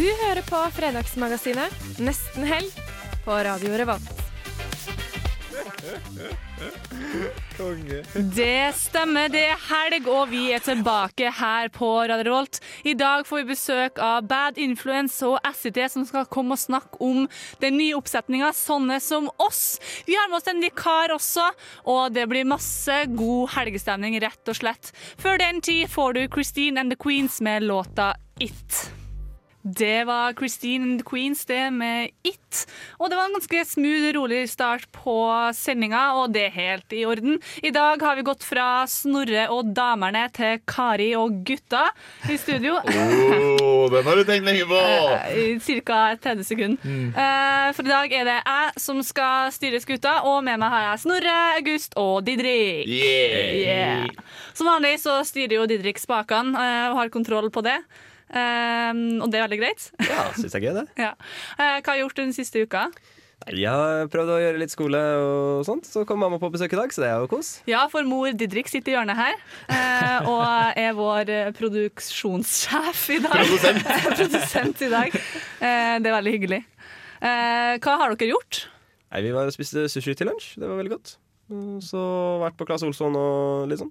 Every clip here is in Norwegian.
Du hører på Fredagsmagasinet Nesten helg på Radio Revolt. Det stemmer, det er helg, og vi er tilbake her på Radio Revolt. I dag får vi besøk av Bad Influence og SIT, som skal komme og snakke om den nye oppsetninga Sånne som oss. Vi har med oss en vikar også, og det blir masse god helgestemning, rett og slett. Før den tid får du Christine and the Queens med låta It. Det var Christine and the Queens, det med It. Og det var en ganske smooth, rolig start på sendinga, og det er helt i orden. I dag har vi gått fra Snorre og damerne til Kari og gutta i studio. Oh, den har du tenkt lenge på! I ca. 30 sekunder. Mm. For i dag er det jeg som skal styre skuta, og med meg har jeg Snorre, August og Didrik. Yeah. Yeah. Som vanlig så styrer jo Didrik spakene eh, og har kontroll på det. Eh, og det er veldig greit. Ja, syns jeg er gøy, det. Ja. uh, Hva har du gjort den siste uka? Nei, Jeg har prøvd å gjøre litt skole og sånt, så kom mamma på besøk i dag, så det er jo kos. Ja, for mor Didrik sitter i hjørnet her eh, og er vår eh, produksjonssjef i dag. Produsent. Produsent i dag. Det er veldig hyggelig. Hva har dere gjort? Nei, Vi var og spiste sushi til lunsj, det var veldig godt. Så vært på Claes Olsson og litt sånn.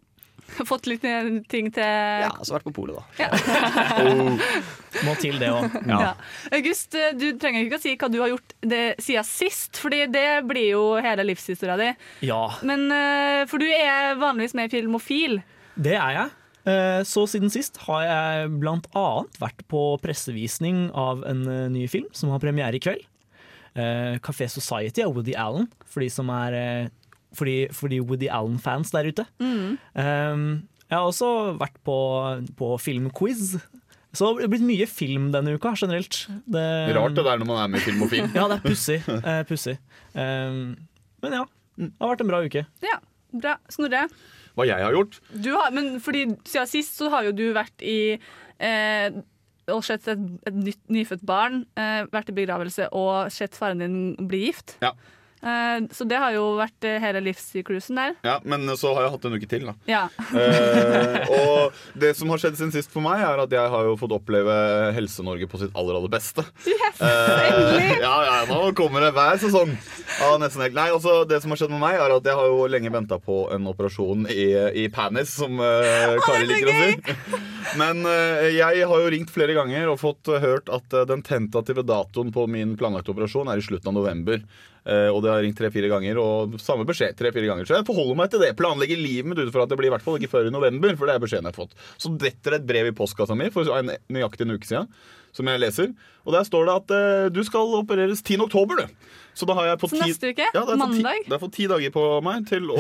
Fått litt eh, ting til Ja, så vært på polet, da. Må til det òg. Ja. August, eh, du trenger ikke å si hva du har gjort det, siden sist, Fordi det blir jo hele livshistoria di. Ja, Men, eh, for du er vanligvis med i Filmofil. det er jeg. Eh, Så siden sist har jeg blant annet vært på pressevisning av en ny film som har premiere i kveld. Eh, Café Society av Woody Allen, for de som er for de, for de Woody Allen-fans der ute. Eh, Jeg har også vært på, på filmquiz. Så det har blitt mye film denne uka, generelt. Det, Rart det der når man er med i Filmofil. Ja, det er pussig. Uh, pussig. Um, men ja, det har vært en bra uke. Ja, bra. Snorre? Hva jeg har gjort? Du har, men fordi siden sist så har jo du vært i eh, og sett et, et nytt, nyfødt barn, eh, vært i begravelse og sett faren din bli gift. Ja. Eh, så det har jo vært eh, hele livssyklusen der. Ja, Men så har jeg hatt en uke til, da. Ja. Eh, og det som har skjedd siden sist for meg, er at jeg har jo fått oppleve Helse-Norge på sitt aller, aller beste. Yes, Eh, ja, ja, nå kommer det hver sesong. av nesten helt. Nei, altså Det som har skjedd med meg, er at jeg har jo lenge venta på en operasjon i, i penis, som eh, Kari liker å si. Men eh, jeg har jo ringt flere ganger og fått eh, hørt at eh, den tentative datoen på min planlagte operasjon er i slutten av november. Eh, og det har ringt tre-fire ganger, og samme beskjed tre-fire ganger. Så jeg forholder meg til det. Planlegger livet mitt ut fra at det blir i hvert fall ikke før i november. For det er beskjeden jeg har fått. Så detter det et brev i postkassa mi for en, nøyaktig en uke siden, som jeg leser. Og der står det at eh, du skal opereres 10. oktober, du. Så da har jeg fått neste uke? Ja, jeg Mandag? det har fått ti dager på meg til å,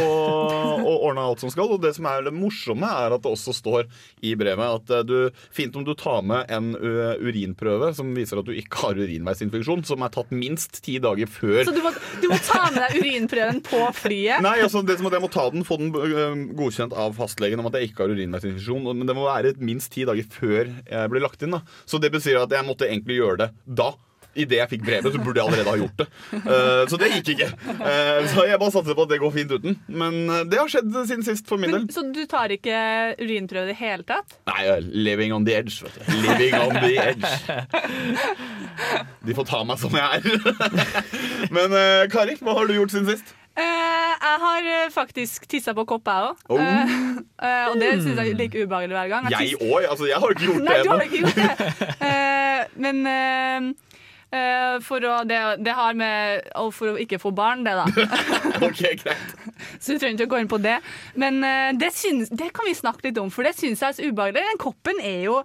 å ordne alt som skal. Og det som er det morsomme, er at det også står i brevet at eh, du, fint om du tar med en urinprøve som viser at du ikke har urinveisinfeksjon, som er tatt minst ti dager før Så du må, du må ta med deg urinprøven på flyet? Nei, altså det som at Jeg må ta den, få den godkjent av fastlegen om at jeg ikke har urinveisinfeksjon. Men det må være minst ti dager før jeg blir lagt inn. da Så det betyr at jeg måtte egentlig gjøre det da. Idet jeg fikk brevet, så burde jeg allerede ha gjort det. Eh, så det gikk ikke. Eh, så jeg bare satser på at det går fint uten. Men eh, det har skjedd siden sist for min del. Så du tar ikke urinprøve i det hele tatt? Nei, living on the edge. Vet du. Living on the edge. De får ta meg som jeg er. Men eh, Kari, hva har du gjort siden sist? Jeg har faktisk tissa på kopp, jeg òg. Oh. og det syns jeg er like ubehagelig hver gang. Jeg òg? Altså, jeg har ikke gjort det ennå. ikke gjort det. Men for å, det, det har med og For å ikke få barn, det, da. Ok, greit. Så vi trenger ikke å gå inn på det. Men eh, det, syns, det kan vi snakke litt om, for det syns jeg er så ubehagelig. Den koppen er jo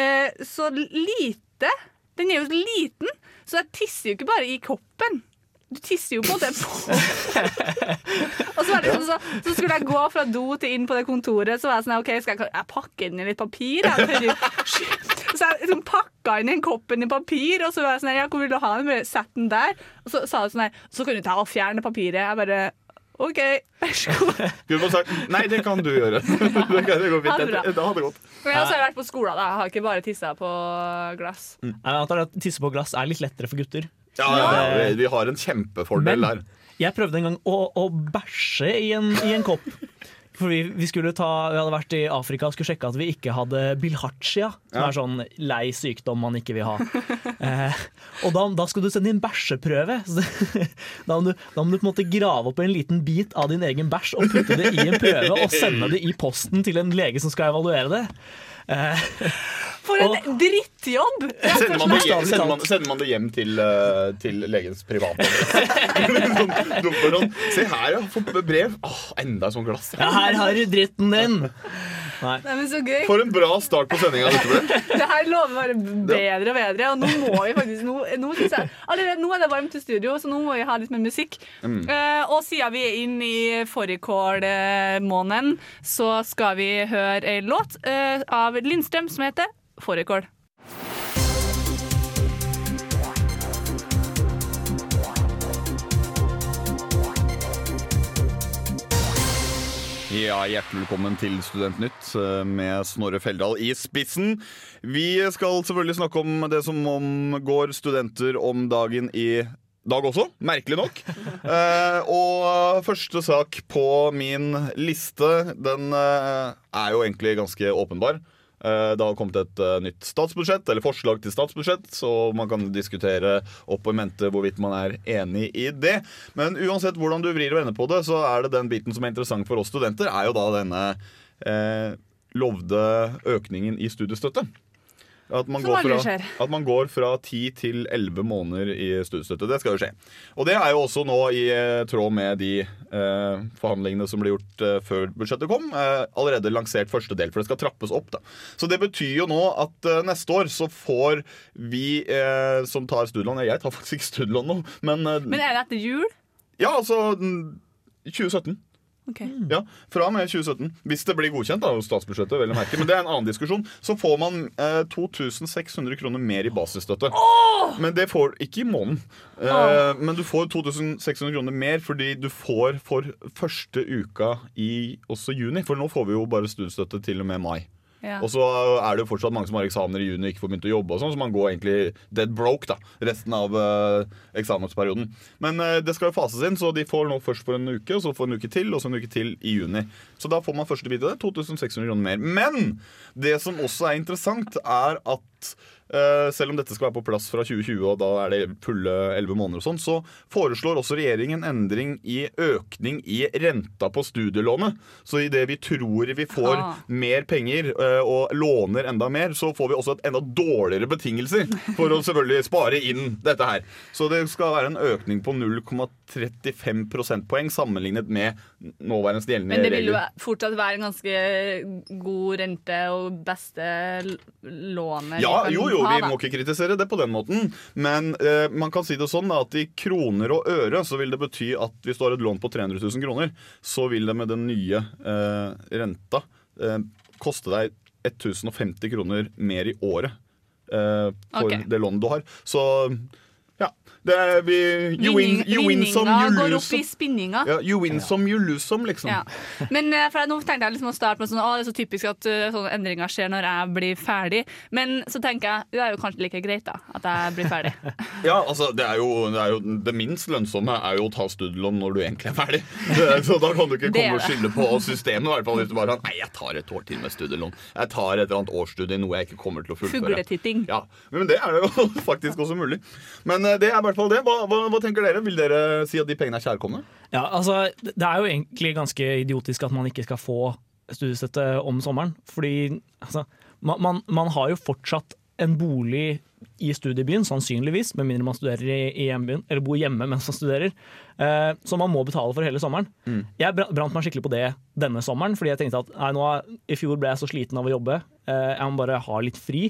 eh, så lite. Den er jo liten, så jeg tisser jo ikke bare i koppen. Du tisser jo på det på Og så, det sånn, så, så skulle jeg gå fra do til inn på det kontoret, så var jeg sånn OK, skal jeg, jeg pakke inn i litt papir? Jeg, så jeg liksom pakka inn en koppen i papir, og så var jeg sånn ja, hvor vil du ha den? Bare Sett den der. Og så sa hun sånn her, så kan du ta og fjerne papiret. Jeg bare OK, vær så god. Gud må sagt nei, det kan du gjøre. det, kan, det går fint. Det. Det, det hadde gått. Men jeg har vært på skolen, da. Jeg har ikke bare tissa på glass. Jeg antar at tisse på glass er litt lettere for gutter. Ja, ja, ja, vi, har en kjempefordel Men- der. Jeg prøvde en gang å, å bæsje i en, i en kopp. For vi, vi, ta, vi hadde vært i Afrika og skulle sjekke at vi ikke hadde bilhartia, som Ja. er sånn lei sykdom man ikke vil ha. Eh, og da, da skulle du sende inn bæsjeprøve. Så da, må du, da må du på en måte grave opp en liten bit av din egen bæsj og putte det i en prøve og sende det i posten til en lege som skal evaluere det. Eh, For en drittjobb! Sender man, det, hjem- sender, man, sender man det hjem til, uh, til legens private Se her, ja. Fått brev. Åh, enda et sånt glass. ja, her har du dritten din! Nei, men så gøy. For en bra start på sendinga dette ble. Det her lover bare bedre og bedre. Og nå må vi faktisk Nå, nå, synes jeg, allerede, nå er det varmt i studio, så nå må vi ha litt mer musikk. Eh, og siden vi er inne i fårikålmåneden, så skal vi høre ei låt uh, av Lindstrøm som heter Fårikål. Ja, Hjertelig velkommen til Studentnytt eh, med Snorre Feldal i spissen. Vi skal selvfølgelig snakke om det som omgår studenter om dagen i dag også, merkelig nok. Eh, og første sak på min liste, den eh, er jo egentlig ganske åpenbar. Eh, Det har kommet et eh, nytt statsbudsjett, eller forslag til statsbudsjett, så man kan diskutere opp og mente hvorvidt man er enig i det. Men uansett hvordan du vrir og vender på det, så er det den biten som er interessant for oss studenter, er jo da denne eh, lovde økningen i studiestøtte. At man, går fra, at man går fra 10 til 11 måneder i studiestøtte. Det skal jo skje. Og det er jo også nå i eh, tråd med de eh, forhandlingene som ble gjort eh, før budsjettet kom. Eh, allerede lansert første del, for det skal trappes opp. da. Så det betyr jo nå at eh, neste år så får vi eh, som tar studielån Jeg tar faktisk ikke studielån nå, men, Men er det etter jul? ja, altså mm, 2017. Ok. Ja, Fra og med 2017. Hvis det blir godkjent av statsbudsjettet. vel å merke, Men det er en annen diskusjon. Så får man eh, 2600 kroner mer i basisstøtte. Men det får ikke i måneden. Eh, men du får 2600 kroner mer fordi du får for første uka i også juni. For nå får vi jo bare studiestøtte til og med mai. Og så er det jo fortsatt mange som har eksamener i juni og ikke får begynt å jobbe. og sånn, Så man går egentlig dead broke da, resten av uh, eksamensperioden. Men uh, det skal jo fases inn, så de får nå først for en uke, og så får en uke til, og så en uke til i juni. Så da får man første bit av det. 2600 kroner mer. Men det som også er interessant, er at selv om dette skal være på plass fra 2020, og da er det fulle 11 måneder, og sånn, så foreslår også regjeringen endring i økning i renta på studielånet. Så idet vi tror vi får Ah. mer penger eh, og låner enda mer, så får vi også et enda dårligere betingelser for å selvfølgelig spare inn dette her. Så det skal være en økning på 0,35 prosentpoeng sammenlignet med nåværende gjeldende Men det vil jo fortsatt være en ganske god rente og beste lånet Ja, jo, jo, jo, vi må ikke kritisere det på den måten. Men eh, man kan si det sånn at i kroner og øre så vil det bety at hvis du har et lån på 300 000 kroner, så vil det med den nye eh, renta eh, koste deg 1050 kroner mer i året eh, for okay. det lånet du har. Så ja. Det er, vi, you win, you win some, vinninga you går opp i spinninga. Ja, you win some, you lose som, liksom. Ja. Men eh, for nå tenkte jeg liksom å starte med sånn Å, det er så typisk at eh, sånne endringer skjer når jeg blir ferdig. Men så tenker jeg det er jo kanskje like greit, da. At jeg blir ferdig. Ja, altså det er, jo, det er jo Det minst lønnsomme er jo å ta studielån når du egentlig er ferdig. Det- Så da kan du ikke komme og skylde på systemet. I hvert fall hvis du bare har, Nei, jeg tar et år til med studielån. Jeg tar et eller annet årsstudie, noe jeg ikke kommer til å fullføre. Fugletitting. Ja, Men det er jo faktisk også mulig. Men eh, det er i hvert fall det. Hva, hva, hva tenker dere? Vil dere si at de pengene er kjærkomne? Ja, altså, det er jo egentlig ganske idiotisk at man ikke skal få studiestøtte om sommeren. Fordi altså, man, man, man har jo fortsatt en bolig i studiebyen, sannsynligvis, med mindre man studerer i, hjembyen, eller bor hjemme mens man studerer. Eh, som man må betale for hele sommeren. Jeg brant meg skikkelig på det denne sommeren, fordi jeg tenkte at nei, nå, i fjor ble jeg så sliten av å jobbe. Eh, jeg må bare ha litt fri.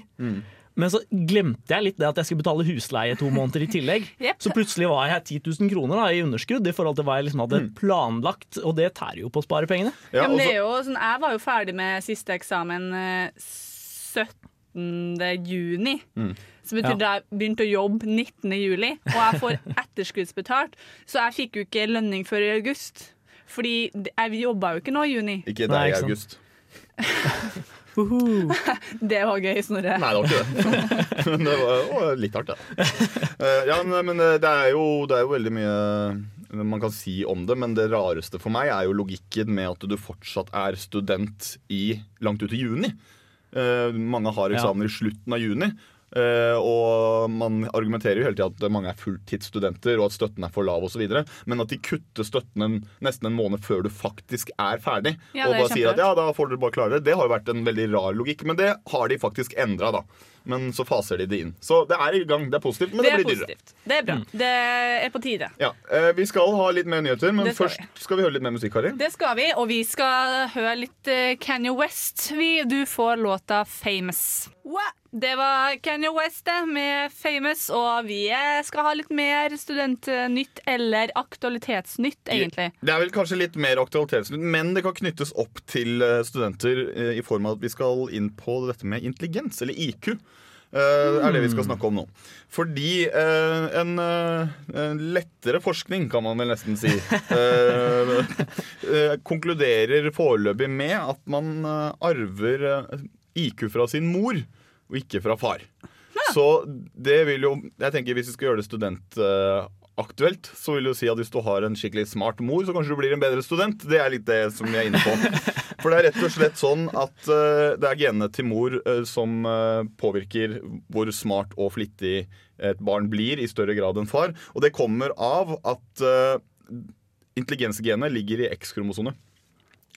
Men så glemte jeg litt det at jeg skulle betale husleie to måneder i tillegg. yep. Så plutselig var jeg 10 000 kroner da, i underskudd i forhold til hva jeg liksom hadde planlagt, og det tærer jo på å spare pengene. Ja, Ja, men det er jo sånn, jeg var jo ferdig med siste eksamen eh, 17. juni. Mm. Som betyr det at jeg begynte å jobbe 19. juli, og jeg får etterskuddsbetalt. Så jeg fikk jo ikke lønning før i august. Fordi jeg jobba jo ikke nå i juni. Ikke deg i august. Det var gøy, Snorre. Nei, det var ikke det. Men det var å, litt hardt, da. Eh, ja, men, men det, er jo, det er jo veldig mye man kan si om det, men det rareste for meg er jo logikken med at du fortsatt er student i langt ut i juni. Uh, mange har eksamener i slutten av juni. Eh, og man argumenterer jo hele tida at mange er fulltidsstudenter og at støtten er for lav osv. Men at de kutter støtten en, nesten en måned før du faktisk er ferdig. Ja, og bare sier at ja, da får dere bare klare det. Det har jo vært en veldig rar logikk, men det har de faktisk endra, da. Men så faser de det inn. Så det er i gang. Det er positivt, men det, Det blir dyrere. positivt. Det er bra. Det er på tide. Ja, eh, Vi skal ha litt mer nyheter, men skal først skal vi høre litt mer musikk, Kari. Det skal vi, og vi skal høre litt eh, Kanye West. Vi, du får låta 'Famous'. Det var Kanye West med 'Famous', og vi eh, skal ha litt mer studentnytt, eller aktualitetsnytt, egentlig. Det er vel kanskje litt mer aktualitetsnytt, men det kan knyttes opp til eh, studenter eh, i form av at vi skal inn på dette med intelligens, eller IQ. er det vi skal snakke om nå. Fordi en, lettere forskning, kan man vel nesten si, konkluderer foreløpig med at man arver IQ fra sin mor, og ikke fra far. Så det vil jo Jeg tenker Hvis vi skal gjøre det studentaktuelt, så vil det jo si at hvis du har en skikkelig smart mor, så kanskje du blir en bedre student. Det er litt det som vi er inne på. For det er rett og slett sånn at eh, det er genene til mor eh, som eh, påvirker hvor smart og flittig et barn blir i større grad enn far. Og det kommer av at uh, intelligensgenet ligger i X-kromosomet.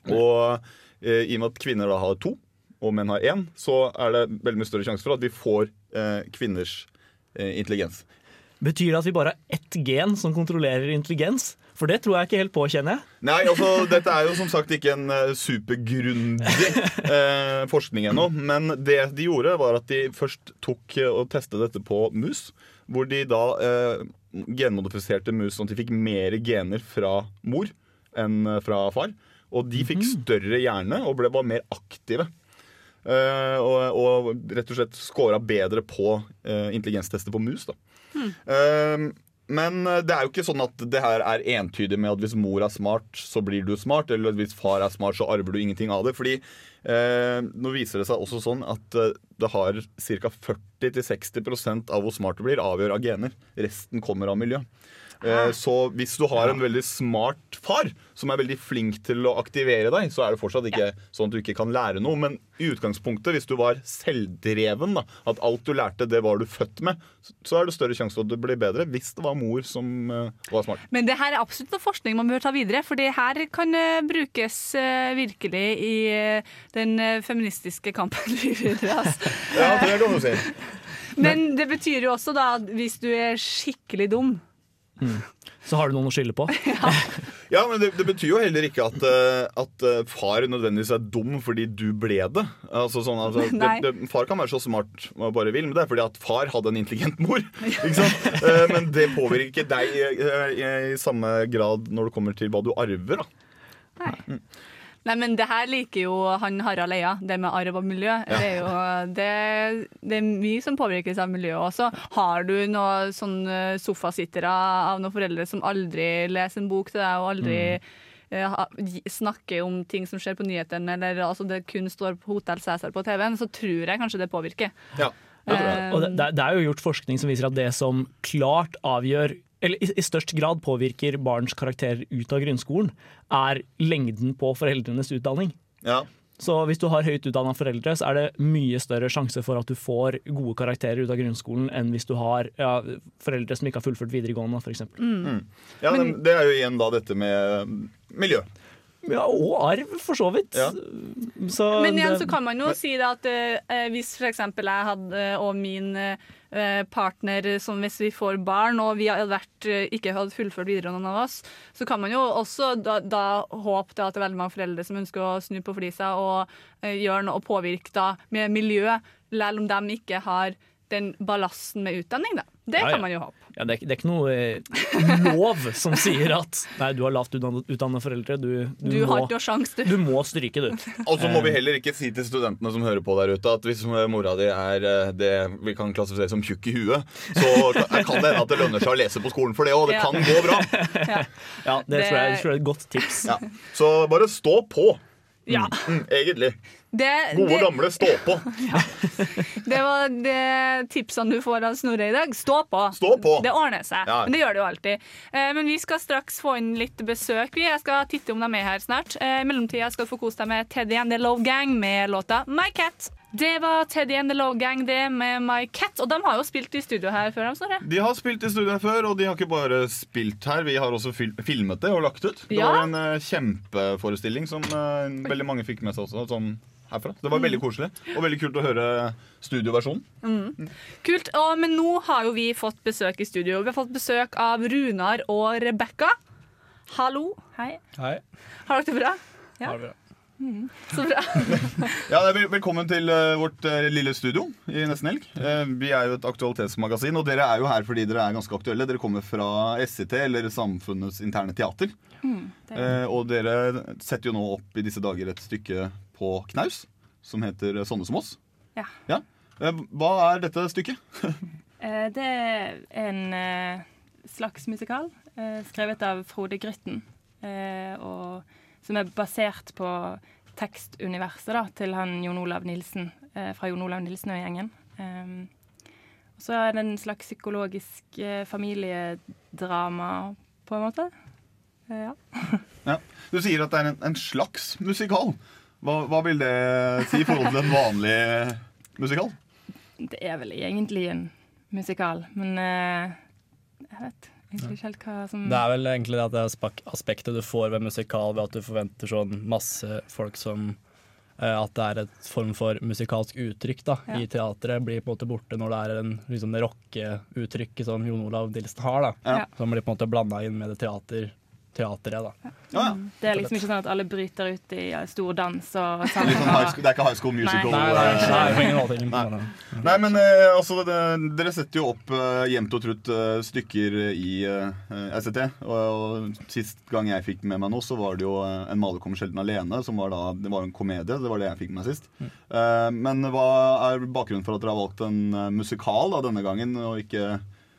Og i og med at kvinner da har to, og menn har én, så er det veldig mye større sjanse for at vi får eh, kvinners eh, intelligens. Betyr det at vi bare har ett gen som kontrollerer intelligens? For det tror jeg ikke helt på, kjenner jeg. Nei, altså, Dette er jo som sagt ikke en uh, supergrundig eh, forskning ennå. Men det de gjorde, var at de først tok eh, og testet dette på mus. Hvor de da eh, genmodifiserte mus sånn at de fikk mer gener fra mor enn eh, fra far. Og de fikk større hjerne og ble, var mer aktive. Eh, og, og rett og slett scora bedre på uh, intelligenstester på mus. da. Eh, men eh, det er jo ikke sånn at det her er entydig med at hvis mor er smart, så blir du smart. Eller at hvis far er smart, så arver du ingenting av det. Fordi eh, nå viser det seg også sånn at eh, det har ca. 40-60% av hvor smart du blir, avgjør av gener. Resten kommer av miljø. Eh, så hvis du har en veldig smart far som er veldig flink til å aktivere deg, så er det fortsatt ikke sånn at du ikke kan lære noe. Men i utgangspunktet, hvis du var selvdreven, da, at alt du lærte, det var du født med, så er det større sjanse for at du blir bedre hvis det var mor som eh, var smart. Men det her er absolutt noe forskning man bør ta videre, for det her kan eh, brukes virkelig i den feministiske kampen videre. Altså. Ja, det kan du si. Men det betyr jo også da at hvis du er skikkelig dum Så har du noen å skylde på. Ja, men det, det betyr jo heller ikke at, eh, at eh, far nødvendigvis er dum fordi du ble det. Altså, sånn, altså, det, det. Far kan være så smart man bare vil, men det er fordi at far hadde en intelligent mor. Ikke sant? Eh, Men det påvirker ikke deg i, i, i samme grad når det kommer til hva du arver. da Nei, men det her liker jo han Harald Eia, det med arv og miljø. Det, er jo, det, det er mye som påvirkes av miljøet også. Har du noen sånne sofasittere av noen foreldre som aldri leser en bok til deg, og aldri eh, ha- snakker om ting som skjer på nyhetene, eller altså det kun står på Hotell Cæsar på TV-en, så tror jeg kanskje det påvirker. Ja, det. Eh, Og det, det det er jo gjort forskning som viser at det som klart avgjør eller i, i størst grad påvirker barns karakterer ut av grunnskolen, er lengden på foreldrenes utdanning. Ja. Så hvis du har høyt utdanna foreldre, så er det mye større sjanse for at du får gode karakterer ut av grunnskolen enn hvis du har ja, foreldre som ikke har fullført videregående, f.eks. Ja, men, det er jo igjen da dette med miljø. ja, og arv, for så vidt. Ja. Så Men igjen så kan man jo si det at eh, hvis for eksempel jeg hadde, og min eh, partner, som hvis vi får barn, og vi hadde vært, eh, ikke hadde fullført videre noen av oss, så kan man jo også da, da håpe at det er veldig mange foreldre som ønsker å snu på flisa og eh, gjøre noe og påvirke da med miljø, selv om de ikke har den ballasten med utdanning, da. Det Ja, ja. kan man jo håpe. Ja, det, er, det er ikke noe eh, lov som sier at nei, du har lavt utdannede foreldre. Du, du, Du, må, har ikke sjans du. du må stryke, du. Og så må vi heller ikke si til studentene som hører på der ute, at hvis mora di er eh, det vi kan klassifisere som tjukk i huet, så kan det hende at det lønner seg å lese på skolen for det òg. Det Ja. kan gå bra. Ja, det, Det- Tror, jeg, det tror jeg er et godt tips. Ja. Så bare stå på. Ja. Mm, egentlig. Det, Gode, det, gamle stå på. det var det tipsene du får av Snorre i dag. Stå på. Stå på. Det ordner seg. Ja. Men det gjør det jo alltid. Eh, men vi skal straks få inn litt besøk. Vi. Jeg skal titte om de er her snart. Eh, I mellomtida skal du få kose deg med Teddy and the Love Gang med låta My Cat. Det var Teddy and the Love Gang det med My Cat. Og de har jo spilt i studio her før. Snorre. De har spilt i studio her før, og de har ikke bare spilt her. Vi har også fil filmet det og lagt ut. Det Ja. var en uh, kjempeforestilling som uh, veldig mange fikk med seg også. Sånn herfra. Det var veldig koselig, og veldig kult å høre studioversjonen. Kult. Og, men nå har jo vi fått besøk i studio. Vi har fått besøk av Runar og Rebekka. Hallo. Hei. Hei. Har dere det bra? Ja. Har vi det? Så bra. Ja, det er vel- Velkommen til eh, vårt eh, lille studio i Nesten Helg. Eh, vi er jo et aktualitetsmagasin, og dere er jo her fordi dere er ganske aktuelle. Dere kommer fra SIT, eller Samfunnets interne teater. Eh, og dere setter jo nå opp i disse dager et stykke på knaus som heter Sånne som oss. Ja. ja. hva er dette stykket? Eh, Det er en eh, slags musikal eh, skrevet av Frode Grytten. eh, Og som er basert på tekstuniverset da, til han Jon Olav Nilsen eh, fra Jon Olav Nilsen og gjengen. Og så er det en slags psykologisk eh, familiedrama, på en måte. Ja. ja. Du sier at det er en, en slags musikal. Hva, hva vil det si i forhold til en vanlig musikal? Det er vel egentlig en musikal, men uh, jeg vet egentlig ikke helt hva som Det er vel egentlig det at det er spak- aspektet du får ved musikal, ved at du forventer sånn masse folk som uh, At det er et form for musikalsk uttrykk da, Ja. i teatret. Blir på en måte borte når det er en, liksom det rockeuttrykket som Jon Olav Dilsen har. da. Ja. Som blir på en måte blanda inn med det teater, teatret. da. Ja, ja. Det er liksom ikke sånn at alle bryter ut i stor dans og sang. sånn det er ikke High School Musical? Nei. Nei, nei, eh, nei. Ingen Nei. Nei, men eh, altså, det, dere setter jo opp eh, jevnt og trutt eh, stykker i eh, SET. Og, og sist gang jeg fikk med meg noe, så var det jo eh, En maler kommer sjelden alene. Som var da, det var en komedie. Det var det jeg fikk med meg sist. Eh, men hva er bakgrunnen for at dere har valgt en musikal da, denne gangen, og ikke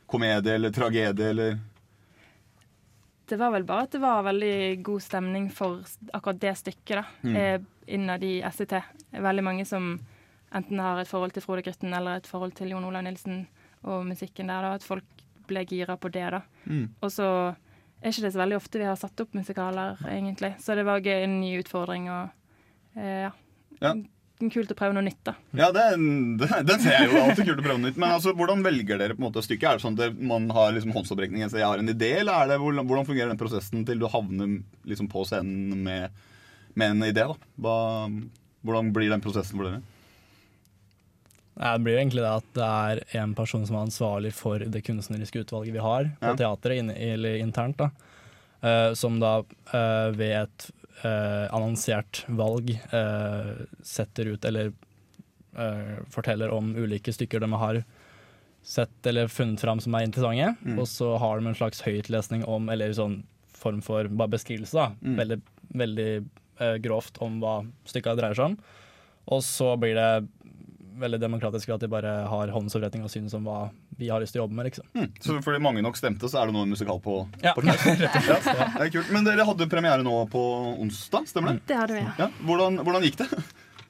komedie eller tragedie eller Det var vel bare at det var veldig god stemning for akkurat det stykket, da. Mm. Eh, innad i SET. Veldig mange som enten har et forhold til Frode Grytten eller et forhold til Jon Olav Nilsen og musikken der, da. At folk ble gira på det, da. Mm. Og så er ikke det så veldig ofte vi har satt opp musikaler, egentlig. Så det var gøy, en ny utfordring og eh, ja. Ja. Kult å prøve noe nytt, da. Ja, den ser jeg jo alltid kult å prøve noe nytt. Men altså, hvordan velger dere på en måte stykket? Er det sånn at man har liksom håndsopprekning? Så jeg har en idé, eller er det, hvordan, hvordan fungerer den prosessen til du havner liksom på scenen med, med en idé? da? Hva, hvordan blir den prosessen for dere? Det blir egentlig det at det er en person som er ansvarlig for det kunstneriske utvalget vi har på Ja. teatret, eller internt, da. Uh, som da uh, ved et annonsert valg eh, setter ut eller eh, forteller om ulike stykker de har sett eller funnet fram som er interessante. Mm. Og så har de en slags høytlesning om, eller sånn form for bare beskrivelse, da. Mm. Veldig, veldig eh, grovt om hva stykka dreier seg om. Og så blir det veldig demokratisk ved at de bare har håndsoppretning og synes om hva vi har lyst til å jobbe med. liksom. Mm. Så fordi mange nok stemte, så er det nå en musikal på, Ja, på? Ja, det er kult. Men dere hadde premiere nå på onsdag, stemmer det? Det hadde vi, ja. Ja. Hvordan, hvordan gikk det?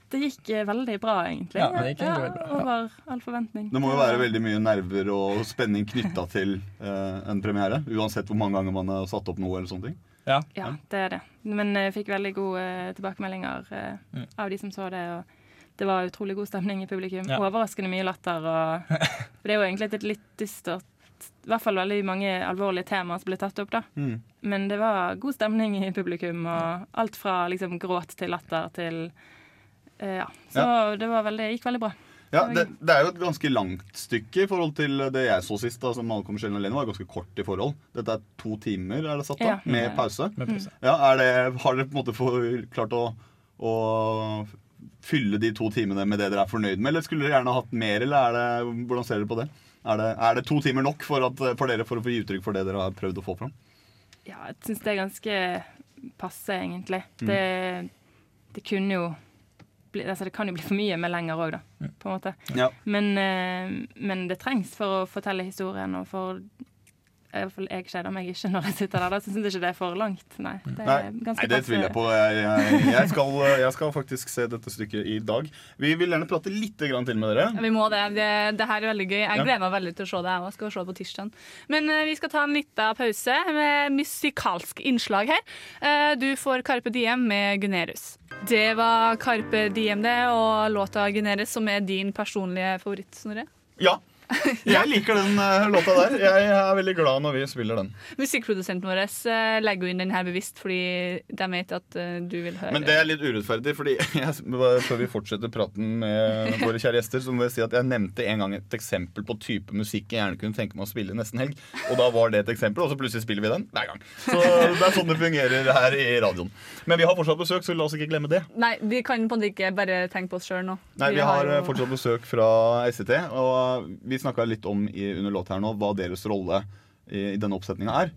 Det gikk eh, veldig bra, egentlig. Ja, det gikk ja, veldig bra. Over all forventning. Det må jo være veldig mye nerver og spenning knytta til eh, en premiere. Uansett hvor mange ganger man har satt opp noe. eller sånne ting. Ja. Ja, det er det. Men jeg fikk veldig gode eh, tilbakemeldinger eh, Mm. av de som så det. og det var utrolig god stemning i publikum. Ja. Overraskende mye latter. Og, for det er jo egentlig et litt dystert I hvert fall veldig mange alvorlige temaer som ble tatt opp. da. Mm. Men det var god stemning i publikum, og alt fra liksom gråt til latter til eh, Ja. Så det var veldig, gikk veldig bra. Ja, det, det er jo et ganske langt stykke i forhold til det jeg så sist. da, som Malcolm Michelle alene var ganske kort i forhold. Dette er to timer, er det satt Ja. av? Med pause. Med pause. Ja, er det, Har dere på en måte klart å, å fylle de to timene med det dere er fornøyd med, eller skulle dere gjerne hatt mer, eller er det, hvordan ser dere på det? Er det, er det to timer nok for, at, for dere for å få gi uttrykk for det dere har prøvd å få fram? Ja, jeg syns det er ganske passe, egentlig. Mm. Det, det kunne jo bli, altså Det kan jo bli for mye med lenger òg, da. På en måte. Ja. Men, eh, men det trengs for å fortelle historien, og for i hvert fall jeg kjeder meg ikke når jeg sitter der. Da syns jeg ikke det er for langt. Nei, det Nei, er ganske Nei, det tviler jeg på. Jeg, jeg, jeg, skal, jeg skal faktisk se dette stykket i dag. Vi vil gjerne prate litt grann til med dere. Vi må det. det. Det her er veldig gøy. Jeg gleder meg veldig til å se det. Jeg skal se det på tirsdag. Men eh, vi skal ta en liten pause med musikalsk innslag her. Eh, du får Carpe Diem med Gunerius. Det var Carpe Diem det, og låta Gunerius, som er din personlige favoritt, Snorre. Ja. Jeg liker den eh, låta der. Jeg er veldig glad når vi spiller den. Musikkprodusenten vår eh, legger jo inn den her bevisst fordi de vet at eh, du vil høre Men det er litt urettferdig, fordi jeg, før vi fortsetter praten med våre kjære gjester, så må jeg si at jeg nevnte en gang et eksempel på type musikk jeg gjerne kunne tenke meg å spille nesten helg. Og da var det et eksempel, og så plutselig spiller vi den hver gang. Så det er sånn det fungerer her i radioen. Men vi har fortsatt besøk, så la oss ikke glemme det. Nei, vi kan på en måte ikke bare tenke på oss sjøl nå. Nei, Vi har fortsatt besøk fra SCT, og vi snakka litt om i, under låt her nå hva deres rolle i, i denne oppsetninga er.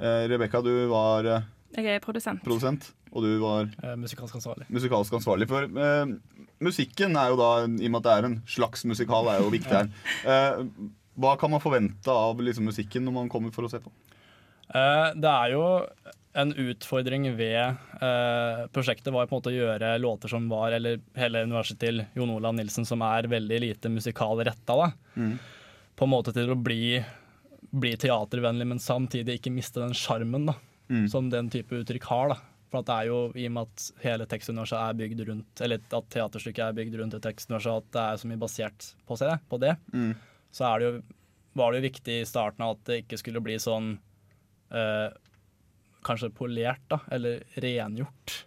Eh, Rebekka, du var eh, Jeg er produsent. produsent, og du var Eh, musikalsk ansvarlig. musikalsk ansvarlig for. Eh, musikken er jo da, i og med at det er en slags musikal, er jo viktig her. Eh, hva kan man forvente av liksom, musikken når man kommer for å se på? Eh, det er jo en utfordring ved eh, prosjektet var på en måte å gjøre låter som var, eller hele universet til Jon Olav Nilsen, som er veldig lite musikalretta, da. Mm. På en måte til å bli, bli teatervennlig, men samtidig ikke miste den sjarmen Mm. som den type uttrykk har. da. For at det er jo, I og med at hele tekstuniverset er bygd rundt Eller at teaterstykket er bygd rundt et tekstuniverset, at det er så mye basert på, seg, på det, Mm. så er det jo, var det jo viktig i starten av at det ikke skulle bli sånn eh, Kanskje polert, da, eller rengjort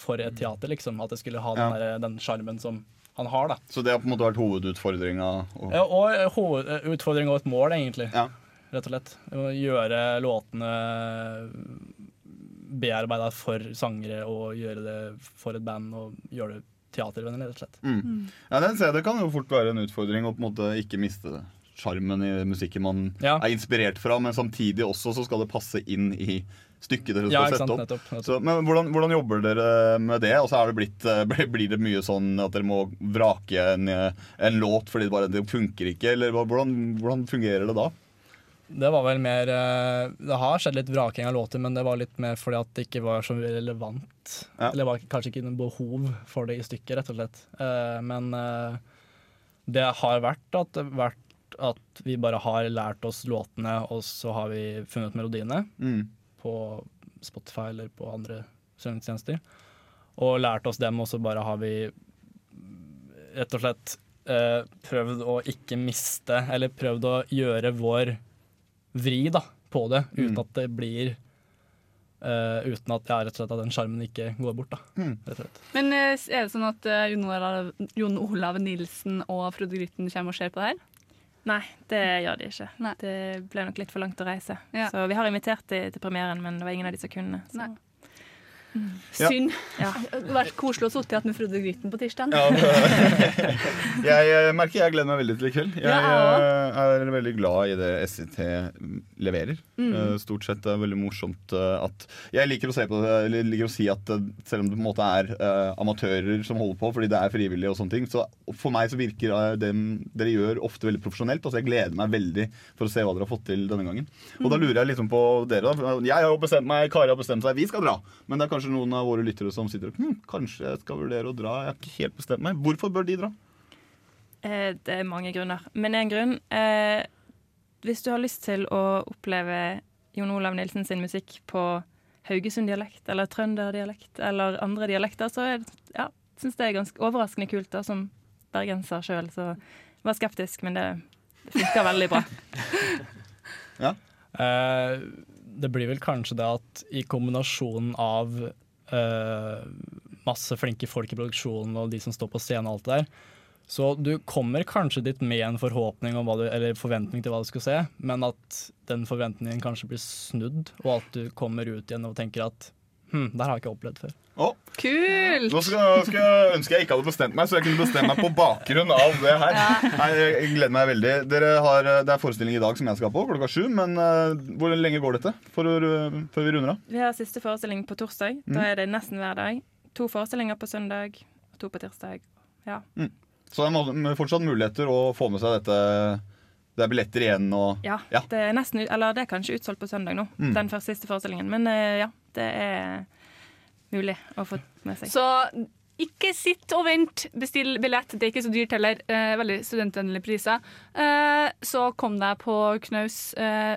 for et teater, liksom. At det skulle ha den Ja. der- den sjarmen som han har, da. Så det har på en måte vært hovedutfordringa. og- Ja, og hovedutfordringa og et mål, egentlig. Ja. Rett og slett. Å gjøre låtene bearbeida for sangere og gjøre det for et band og gjøre det teatervennlig, rett og slett. Mm. Ja, den ser Det kan jo fort være en utfordring å på en måte ikke miste sjarmen i musikken man Ja. er inspirert fra, men samtidig også så skal det passe inn i stykket dere skal sette opp. Nettopp. nettopp. Så, men hvordan, hvordan jobber dere med det? Og så eh, blir- det mye sånn at dere må vrake en, eh, en låt fordi det bare det funker ikke? Eller hvordan, hvordan fungerer det da? Det var vel mer eh, Det har skjedd litt vraking av låter, men det var litt mer fordi at det ikke var så relevant. Ja. Eller det var kanskje ikke noe behov for det i stykket, rett og slett. Men det har vært at, vært at vi bare har lært oss låtene, og så har vi funnet melodiene Mm. På Spotify eller på andre strømmetjenester. Og lært oss dem, og så bare har vi rett og slett eh, prøvd å ikke miste, eller prøvd å gjøre vår vri da, på det, uten Mm. at det blir eh, Uten at, ja, rett og slett at den sjarmen ikke går bort. da, Mm. rett og slett. Men eh, er det sånn at uh, Jon Olav, Jon Olav Nilsen og Frode Grytten kommer og ser på det her? Nei, det gjør de ikke. Nei. Det ble nok litt for langt å reise. Ja. Så vi har invitert de til premieren, men det var ingen av de som kunne. Så. Nei. Ja. Synd. Ja. Det hadde vært koselig å sitte igjen med Frode Gryten på tirsdag. Ja, jeg merker jeg gleder meg veldig til i kveld. Jeg Ja, eh, er veldig glad i det SIT leverer. Mm. Eh, Stort sett det er veldig morsomt eh, at Jeg liker å, det, eller liker å si at selv om det på en måte er uh, amatører som holder på, fordi det er frivillig og sånne ting, så for meg så virker det dere gjør ofte veldig profesjonelt. Altså jeg gleder meg veldig for å se hva dere har fått til denne gangen. Og da lurer jeg liksom på dere. da Jeg har bestemt meg, Kari har bestemt seg, vi skal dra. Men det er kanskje noen av våre lyttere som sitter og hm, kanskje jeg skal vurdere å dra. Jeg har ikke helt bestemt meg. Hvorfor bør de dra? Eh, det er mange grunner. Men en grunn eh, Hvis du har lyst til å oppleve Jon Olav Nilsen sin musikk på Haugesund-dialekt eller trønderdialekt eller andre dialekter, så er det- ja, syns det er ganske overraskende kult da, som bergenser sjøl. Så jeg var skeptisk, men det funka veldig bra. ja. Eh, det blir vel kanskje det at i kombinasjonen av uh, masse flinke folk i produksjonen og de som står på scenen og alt det der, så du kommer kanskje dit med en forhåpning om du, eller forventning til hva du skal se, men at den forventningen kanskje blir snudd, og at du kommer ut igjen og tenker at hm, det har jeg ikke opplevd før. Oh. Kult! nå skal, skal jeg ønske jeg ikke hadde bestemt meg, så jeg kunne bestemt meg på bakgrunn av det her. Nei, jeg gleder meg veldig. Dere har, det er forestilling i dag som jeg skal på, klokka sju. Men uh, hvor lenge går dette for, uh, før vi runder av? Vi har siste forestilling på torsdag. Da er det nesten hver dag. To forestillinger på søndag, to på tirsdag. Ja. Så det er fortsatt muligheter å få med seg dette. Det er billetter igjen og Ja, Ja. Det er nesten, eller det er kanskje utsolgt på søndag nå, Mm. den første siste forestillingen. Men eh, ja, det er mulig å få med seg. Så ikke sitt og vent, bestill billett. Det er ikke så dyrt heller. Eh, veldig studentvennlige priser. Eh, så kom deg på knaus eh,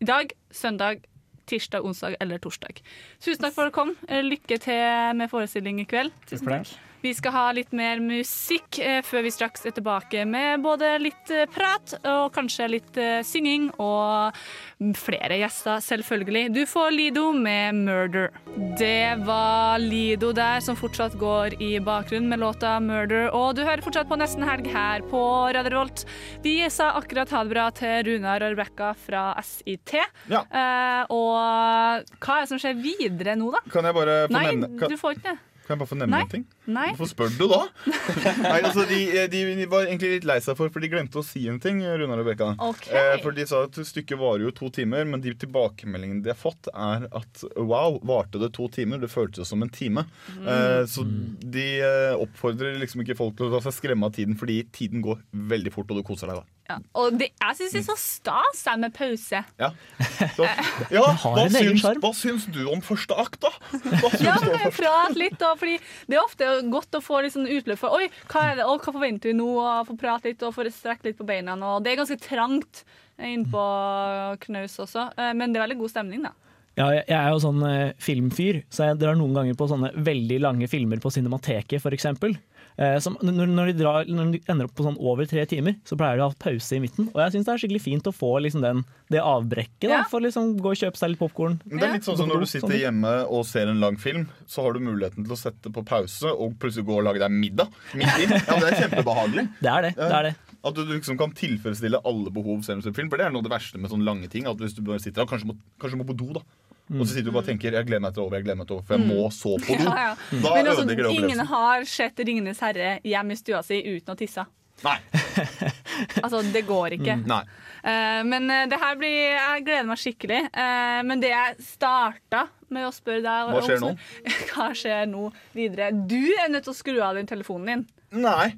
i dag, søndag, tirsdag, onsdag eller torsdag. Tusen takk for at du kom. Eh, Lykke til med forestilling i kveld. Tusen takk. Vi skal ha litt mer musikk eh, før vi straks er tilbake med både litt eh, prat og kanskje litt eh, synging og flere gjester, selvfølgelig. Du får Lido med 'Murder'. Det var Lido der som fortsatt går i bakgrunnen med låta 'Murder'. Og du hører fortsatt på Nesten Helg her på Radio Revolt. Vi sa akkurat ha det bra til Runar og Rebekka fra SIT. Ja. Eh, og hva er det som skjer videre nå, da? Kan jeg bare få Nei, nevne Nei, du får ikke det. Kan jeg bare få nevne Nei. en ting? Nei. Hvorfor spør du da? Nei, altså, de, de, de var egentlig litt lei seg for For de glemte å si en ting, Runar og Bekka. Ok. Eh, for de sa at stykket varer jo to timer, men de tilbakemeldingene de har fått, er at wow, varte det to timer? Det føltes som en time. Mm. Eh, så de eh, oppfordrer liksom ikke folk til å la seg skremme av tiden, fordi tiden går veldig fort, og du koser deg da. Ja. Og det, jeg syns det er så stas jeg, med pause. Ja, så, ja hva, syns, hva syns du om første akt, da? Ja, men første prat litt, da, fordi Det er ofte godt å få litt sånn utløp for Oi, hva, er det, og hva forventer vi nå? Og få prate litt og få strekke litt på beina. Og det er ganske trangt innpå knaus også, eh, men det er veldig god stemning, da. Ja, jeg jeg er jo sånn eh, filmfyr, så jeg drar noen ganger på sånne veldig lange filmer på Cinemateket f.eks. Eh, som- når, når, de drar, når de ender opp på sånn over tre timer, så pleier de å ha pause i midten. Og jeg syns det er skikkelig fint å få liksom den, det avbrekket. Da, Ja. For liksom gå og kjøpe seg litt popkorn. Det er litt sånn som når du sitter hjemme og ser en lang film, så har du muligheten til å sette på pause og plutselig gå og lage deg middag. Midt i. Ja, det er kjempebehagelig. Det er det. det, er det. At du liksom kan tilfredsstille alle behov selv om du ser film. For det er noe av det verste med sånne lange ting. At hvis du bare sitter der, kanskje må, kanskje må på do, da. Og så sitter du bare og tenker 'jeg gleder meg til over', jeg gleder meg til over, for jeg må så på do. Ja, ja. Da Men altså, ingen har sett 'Ringenes herre' hjemme i stua si uten å tisse. Nei. Altså, det går ikke. Nei. uh, men eh, det her blir Jeg gleder meg skikkelig. Uh, men det jeg starta med å spørre deg Hva skjer nå? Hva skjer nå videre? Du er nødt til å skru av den telefonen din. Nei.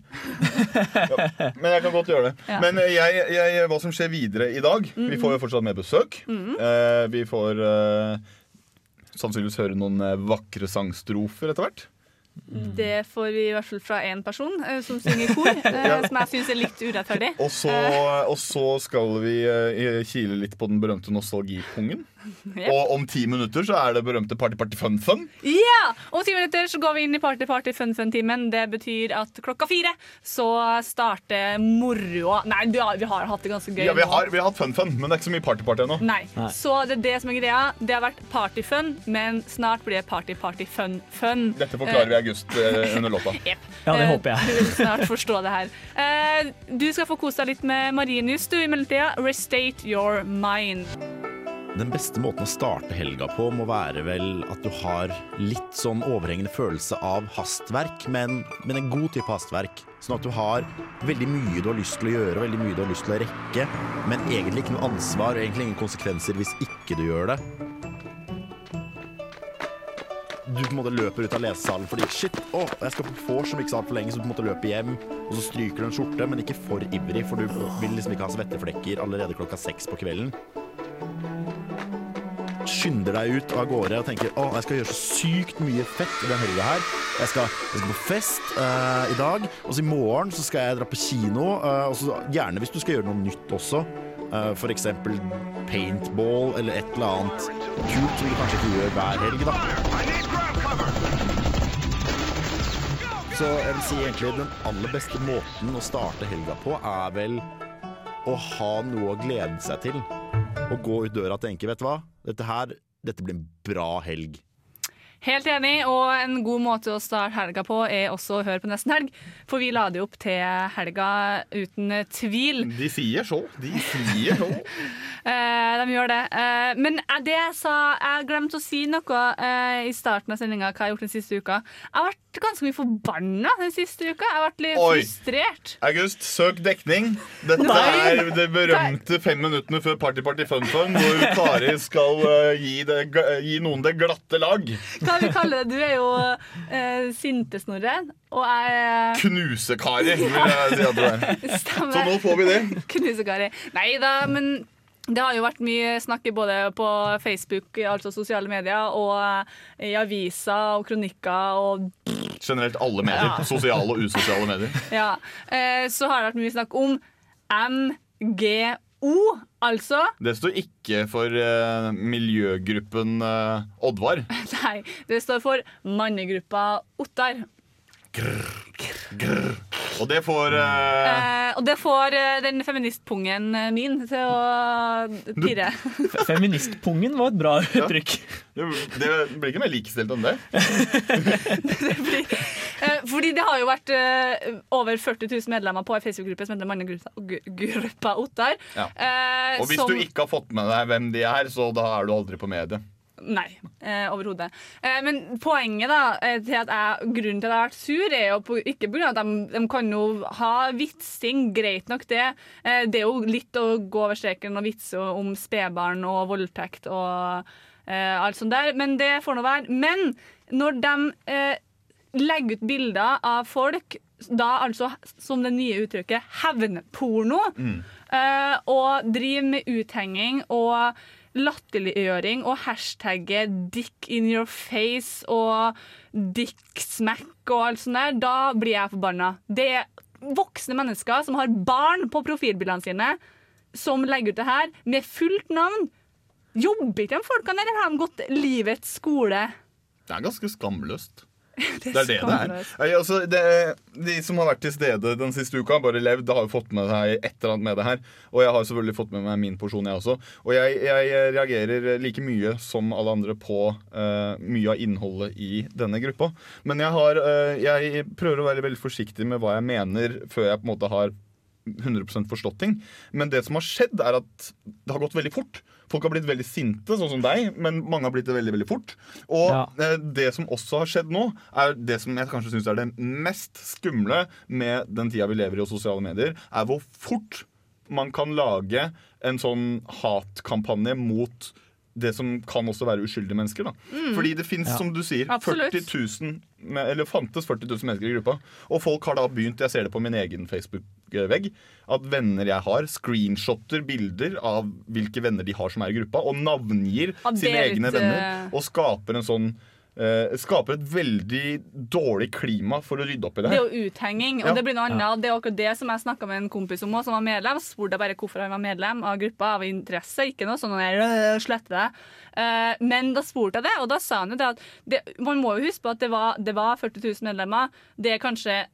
Ja, men jeg kan godt gjøre det. Ja. Men eh, jeg, jeg, hva som skjer videre i dag Vi får jo fortsatt mer besøk. Eh, vi får eh, sannsynligvis høre noen eh, vakre sangstrofer etter hvert. Det får vi i hvert fall fra én person eh, som synger kor, eh, som jeg syns er litt urettferdig. Og så, og så skal vi eh, kile litt på den berømte nostalgipungen. Yep. Og om ti minutter så er det berømte Party Party Fun Fun. Ja! Om ti minutter så går vi inn i Party Party Fun Fun-timen. Det betyr at klokka fire så starter moroa Nei, du vi har hatt det ganske gøy. Ja, vi har, vi har hatt Fun Fun, men det er ikke så mye Party Party ennå. Nei. Nei. Så det er det som er greia. Det har vært party-fun, men snart blir det party-party-fun-fun. Dette forklarer vi august eh, under låta. Yep. Ja, det Eh, håper jeg. Du vil snart forstå det her. Eh, Du skal få kose deg litt med Marienlyst du i mellomtida. Restate your mind. Den beste måten å starte helga på må være vel at du har litt sånn overhengende følelse av hastverk, men, men en god type hastverk. Sånn at du har veldig mye du har lyst til å gjøre, veldig mye du har lyst til å rekke, men egentlig ikke noe ansvar og egentlig ingen konsekvenser hvis ikke du gjør det. Du på en måte løper ut av lesesalen fordi shit, å, jeg skal på vors om ikke så altfor lenge, så du på en måte løper hjem, og så stryker du en skjorte, men ikke for ivrig, for du vil liksom ikke ha svetteflekker allerede klokka seks på kvelden skynder deg ut av gårde og tenker å, jeg skal gjøre så sykt mye fett i den helga her. Jeg skal, jeg skal på fest uh, i dag, og så i morgen så skal jeg dra på kino. Uh, og så Gjerne hvis du skal gjøre noe nytt også. Uh, for eksempel paintball eller et eller annet kult som du kanskje ikke gjør hver helg, da. Så jeg vil egentlig den aller beste måten å starte helga på er vel å ha noe å glede seg til. Å gå ut døra og tenke vet du hva, dette her dette blir en bra helg. Helt enig, og en god måte å starte helga på er også å høre på Nesten helg. For vi la det opp til helga uten tvil. De sier så. De sier så. Eh, de gjør det. Eh, men det jeg sa Jeg glemte å si noe eh, i starten av sendinga hva jeg har gjort den siste uka. Jeg har vært ganske mye forbanna den siste uka. Jeg har vært litt Oi. frustrert. August, søk dekning. Dette Nei. er det berømte fem minuttene før Party Party Fun Fun, hvor Kari skal gi, det, gi noen det glatte lag. Hva vi kaller det? Du er jo uh, Sinte-Snorre, og jeg er Knuse-Kari, vil jeg si at du er. Stemmer. Så nå får vi det. Knusekari. Nei da, men det har jo vært mye snakk både på Facebook, altså sosiale medier, og eh, i aviser og kronikker og Generelt alle medier. Ja. Sosiale og usosiale medier. Ja. Eh, så har det vært mye snakk om MGO, altså Det står ikke for eh, miljøgruppen eh, Oddvar. Nei, det står for mannegruppa Ottar. Og det får uh... Eh, og det får uh, den feministpungen eh, min til å pirre. Feministpungen var et bra uttrykk. Det det blir ikke mer likestilt enn det. Eh, fordi det har jo vært uh, over 40 000 medlemmer på ei Facebook-gruppe som heter Mannegruppa Ottar. Ja. Eh, Og hvis som- du ikke har fått med deg hvem de er, så da er du aldri på mediet. Nei, eh, overhodet. Eh, men poenget da, eh, til at jeg, grunnen til at jeg har vært sur, er jo på, ikke pga. at de, de kan jo ha vitsing, greit nok det. Eh, det er jo litt å gå over streken og vitse om spedbarn og voldtekt og eh, alt sånt der, men det får nå være. Men når de eh, legger ut bilder av folk, da altså som det nye uttrykket hevnporno, eh, og driver med uthenging og latterliggjøring og hashtagget 'dick in your face' og 'dick smack' og alt sånt der, da blir jeg forbanna. Det er voksne mennesker som har barn på profilbildene sine, som legger ut det her med fullt navn. Jobber ikke de folkene, eller har de gått livets skole? Det er ganske skamløst. Det er det det er. Nei, Altså, det, de som har vært til stede den siste uka, bare levd, har jo fått med seg et eller annet med det her. Og jeg har selvfølgelig fått med meg min porsjon, jeg også. Og jeg, jeg reagerer like mye som alle andre på uh, mye av innholdet i denne gruppa. Men jeg, har, uh, jeg prøver å være veldig forsiktig med hva jeg mener, før jeg på en måte har 100 forstått ting. Men det som har skjedd, er at det har gått veldig fort. Folk har blitt veldig sinte, sånn som deg, men mange har blitt det veldig veldig fort. Og Ja. eh, det som også har skjedd nå, er det som jeg kanskje syns er det mest skumle med den tida vi lever i og sosiale medier, er hvor fort man kan lage en sånn hatkampanje mot det som kan også være uskyldige mennesker. da. Fordi det fins, Ja. som du sier, 40 000 eller fantes 40 000 mennesker i gruppa. Og folk har da begynt, jeg ser det på min egen Facebook-vegg, at venner jeg har, screenshotter bilder av hvilke venner de har som er i gruppa, og navngir Ja, sine egne eh, venner. Og skaper en sånn eh, Skaper et veldig dårlig klima for å rydde opp i det Det er jo uthenging, og Ja. det blir noe annet. Ja. Det er akkurat det som jeg snakka med en kompis om også, som var medlem. Så spurte jeg bare hvorfor han var medlem av gruppa av interesse. Ikke noe sånn der, «Øh, slette det. Eh, men da spurte jeg det, og da sa han jo det at det, man må jo huske på at det var, det var 40 000 medlemmer. Det er kanskje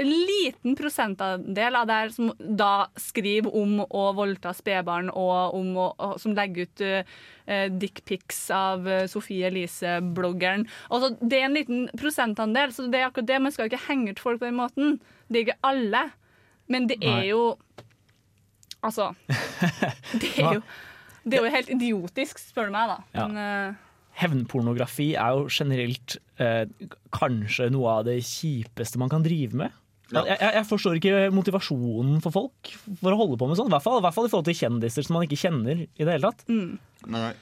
liten prosentandel av det her som da skriver om å voldta spedbarn, og om og, som legger ut uh, dickpics av eh, Sofie Elise-bloggeren. Altså, det er en liten prosentandel, så det er akkurat det. Man skal ikke henge ut folk på den måten. Det er ikke alle. Men det er jo Altså Det er jo, det er jo helt idiotisk, spør du meg, da. Men, uh, Hevnpornografi er jo generelt eh, kanskje noe av det kjipeste man kan drive med. Ja. Jeg, jeg, jeg forstår ikke motivasjonen for folk for å holde på med sånn. I hvert fall, i hvert fall i forhold til kjendiser som man ikke kjenner i det hele tatt. Nei.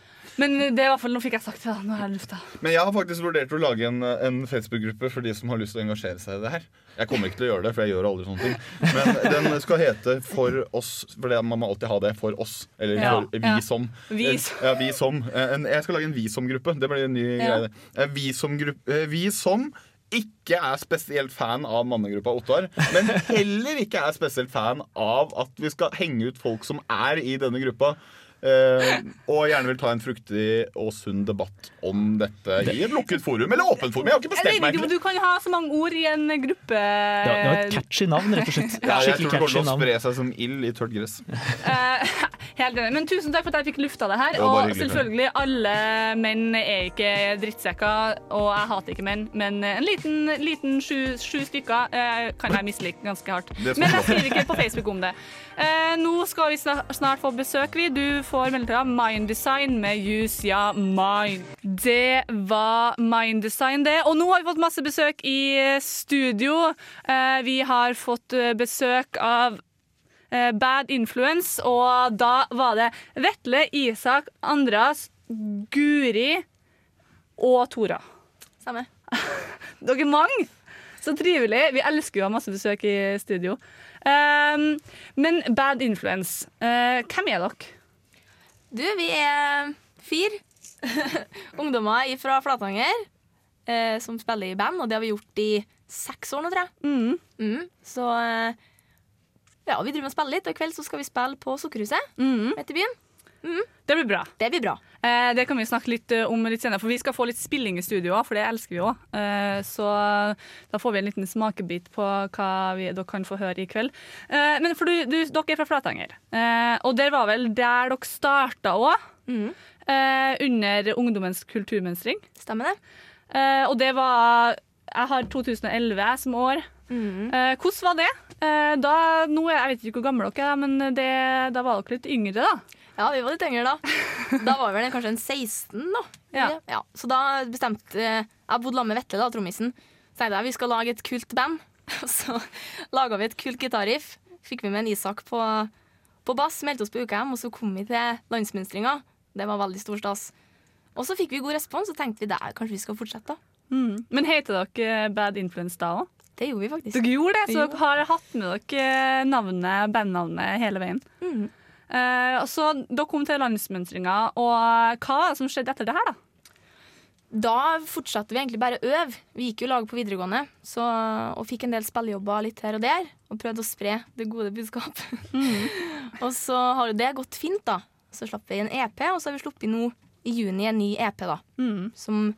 men det er i hvert fall Nå fikk jeg sagt det. Nå er det lufta. Men jeg har faktisk vurdert å lage en, en Facebook-gruppe for de som har lyst til å engasjere seg i det her. Jeg kommer ikke til å gjøre det, for jeg gjør aldri sånne ting. Men den skal hete For oss, for det, man må alltid ha det. For oss. Eller Ja, for vi ja. som. Vi Eh, som. Ja, vi som. Eh, En, jeg skal lage en vi som-gruppe. Det blir en ny Ja. greie. Eh, Vi som, gruppe, vi som ikke er spesielt fan av mannegruppa Ottar, men heller ikke er spesielt fan av at vi skal henge ut folk som er i denne gruppa. Eh, og gjerne vil ta en fruktig og sunn debatt om dette i et lukket forum. Eller åpent forum. Jeg har ikke bestemt meg. egentlig. du kan ha så mange ord i en gruppe. Det var, det var et catchy navn, rett og slett. Ja, jeg tror det kommer til å spre seg som ild i tørt gress. Eh, Helt enig. Men tusen takk for at jeg fikk lufta det her. Det Og selvfølgelig, alle menn er ikke drittsekker, og jeg hater ikke menn, men en liten, liten sju, sju stykker eh, kan jeg mislike ganske hardt. Men jeg skriver ikke på Facebook om det. Eh, nå skal vi snart, få besøk, vi. Du får mellomtida Mind Design med Use Ya Mind. Det var Mind Design, det. Og nå har vi fått masse besøk i studio. Eh, vi har fått eh, besøk av eh, Bad Influence, og da var det Vetle, Isak, Andreas, Guri og Tora. Samme. Dere er mange! Så trivelig. Vi elsker jo å ha masse besøk i studio. Um, men Bad Influence, uh, hvem er dere? Du, vi er fire ungdommer fra Flatanger uh, som spiller i band, og det har vi gjort i seks år nå, tror jeg. Mm. Mm, så uh, ja, vi driver å spille litt, og i kveld så skal vi spille på Sukkerhuset Mm. midt i byen. Det blir bra. Det blir bra. Eh, det kan vi snakke litt eh, om litt senere, for vi skal få litt spilling i studio òg, for det elsker vi òg. Eh, så da får vi en liten smakebit på hva vi, dere kan få høre i kveld. Eh, men for du, du, dere er fra Flatanger, eh, og det var vel der dere starta òg? Mm, Eh, under Ungdommens kulturmønstring. stemmer det? Eh, og det var Jeg har 2011 som år. Mm. Eh, hvordan var det? Eh, da, nå jeg vet ikke hvor gamle dere er, men det, da var dere litt yngre, da. Ja, vi var litt yngre da. Da var vi vel kanskje en 16, da. Ja. Så da bestemte Jeg bodde sammen med Vetle, da, trommisen. Så tenkte jeg vi skal lage et kult band. Så laga vi et kult gitarriff. Fikk vi med en Isak på, på bass, meldte oss på UKM, og så kom vi til landsmønstringa. Det var veldig stor stas. Og så fikk vi god respons, og tenkte vi der, kanskje vi skal fortsette. da. Mm. Men heter dere Bad Influence da òg? Det gjorde vi faktisk. Dere gjorde det, så dere har hatt med dere navnet, bandnavnet hele veien. Mhm. Eh, så Dere kom til landsmønstringa, og hva var det som skjedde etter det her, da? Da fortsatte vi egentlig bare å øve. Vi gikk jo lag på videregående så, og fikk en del spillejobber litt her og der. Og prøvde å spre det gode budskap. og så har jo det gått fint, da. Så slapp vi en EP, og så har vi sluppet nå i juni en ny EP, da. Mm. Som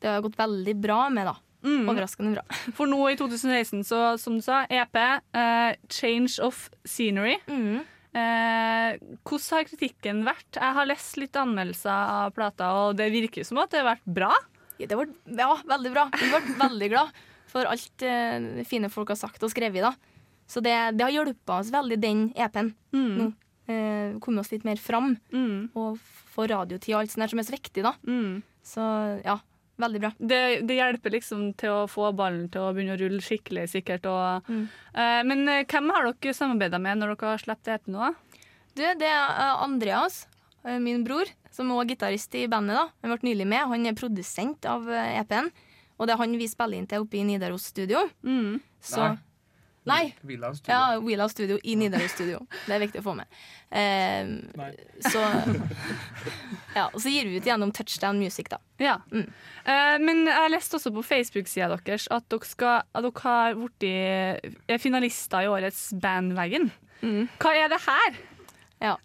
det har gått veldig bra med, da. Mm. Overraskende bra. For nå i 2016, så som du sa, EP, uh, Change of Scenery. Mm. Eh, hvordan har kritikken vært? Jeg har lest litt anmeldelser av plata, og det virker som at det har vært bra. Ja, det var, ja, veldig bra. Vi ble veldig glad for alt eh, fine folk har sagt og skrevet. da. Så det, det har hjulpet oss veldig, den EP-en. Mm. Nå. Eh, komme oss litt mer fram. Mm. Og få radiotid og alt sånt der som er så viktig. da. Mm. Så ja, veldig bra. Det, det hjelper liksom til å få ballen til å begynne å rulle skikkelig, sikkert. Og, Mm. eh, men eh, hvem har dere samarbeida med når dere har sluppet EP nå? noe? Du, det er eh, Andreas, min bror, som også er gitarist i bandet. da. Han ble nylig med. Han er produsent av EP-en. Og det er han vi spiller inn til oppe i Nidaros studio. Mm. Så Nei. Nei. Villa Studio. Ja, Wheel Studio i Nidaros studio. Det er viktig å få med. Eh, så Ja, og så gir vi ut gjennom Touchdown Music, da. Ja. Mm. Eh, men jeg leste også på Facebook-sida deres at dere, skal, at dere har blitt er finalister i årets Bandwagon. Mm. Hva er det her? Ja.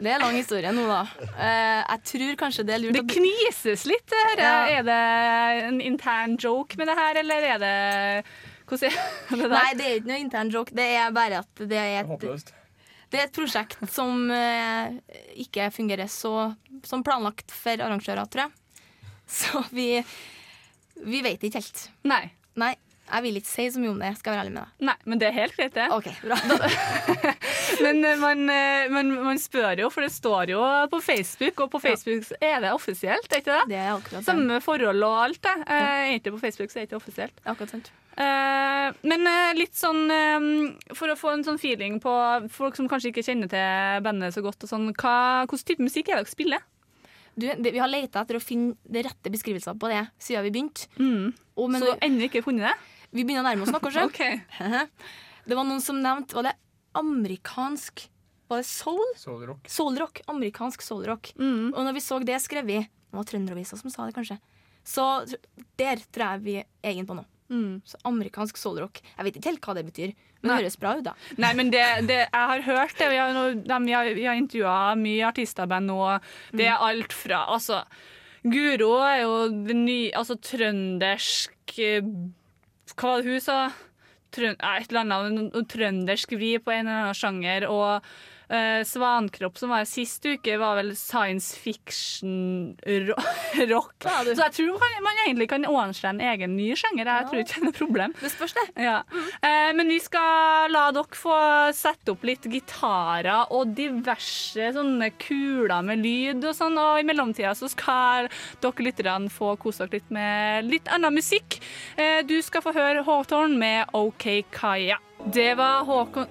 Det er lang historie nå, da. Eh, jeg tror kanskje det er lurt Det knises litt. Her. Ja. Er det en intern joke med det her, eller er det Hvordan er det der? Nei, det er ikke noe intern joke. Det er bare at det er et, det er et prosjekt som eh, ikke fungerer så som planlagt for arrangører, tror jeg. Så vi, vi vet ikke helt. Nei. Nei, jeg vil ikke si så mye om det, skal jeg være ærlig med deg. Nei, men det er helt greit, det. OK, bra. Men eh, man, eh, man, man spør jo, for det står jo på Facebook, og på Facebook er det offisielt, er ikke det? Det er akkurat. Samme forhold og alt, det. Eh, egentlig ikke på Facebook, så er det ikke offisielt. Akkurat sant. Men litt sånn For å få en sånn feeling på folk som kanskje ikke kjenner til bandet så godt, og sånn, hva, hvilken type musikk er det dere spiller? Du, det, vi har leita etter å finne det rette beskrivelsen på det siden vi begynte. Og, men så vi, ennå ikke funnet det? Vi begynner å nærme oss noe, kanskje. okay. Det var noen som nevnte Var det amerikansk Var det soul? Soulrock. Soulrock. Amerikansk soulrock. Mm. Og når vi så det skrevet Det var Trønderavisa som sa det, kanskje. Så der tror jeg vi er egen på nå. Mm. Så amerikansk soulrock. Jeg vet ikke helt hva det betyr, men det høres bra ut, da. Nei, men det, det, jeg har hørt det. Vi har, vi har, vi har intervjua mye band nå. Det er alt fra Altså, Guro er jo nye Altså trøndersk eh, Hva var det hun sa? Trøn, eh, et eller annet trøndersk vri på en eller annen sjanger. Og eh, Svankropp, som var sist uke, var vel science fiction-rock. Ja. Så jeg tror man, man egentlig kan ordne seg en egen ny sjanger. Jeg tror ikke det er noe problem. Det spørs, det. Ja. Eh, men vi skal la dere få sette opp litt gitarer og diverse sånne kuler med lyd og sånn, og i mellomtida så skal dere lytterne få kose dere litt med litt annen musikk. Eh, du skal få høre Hawthorne med OK Kaja. Det var Håkon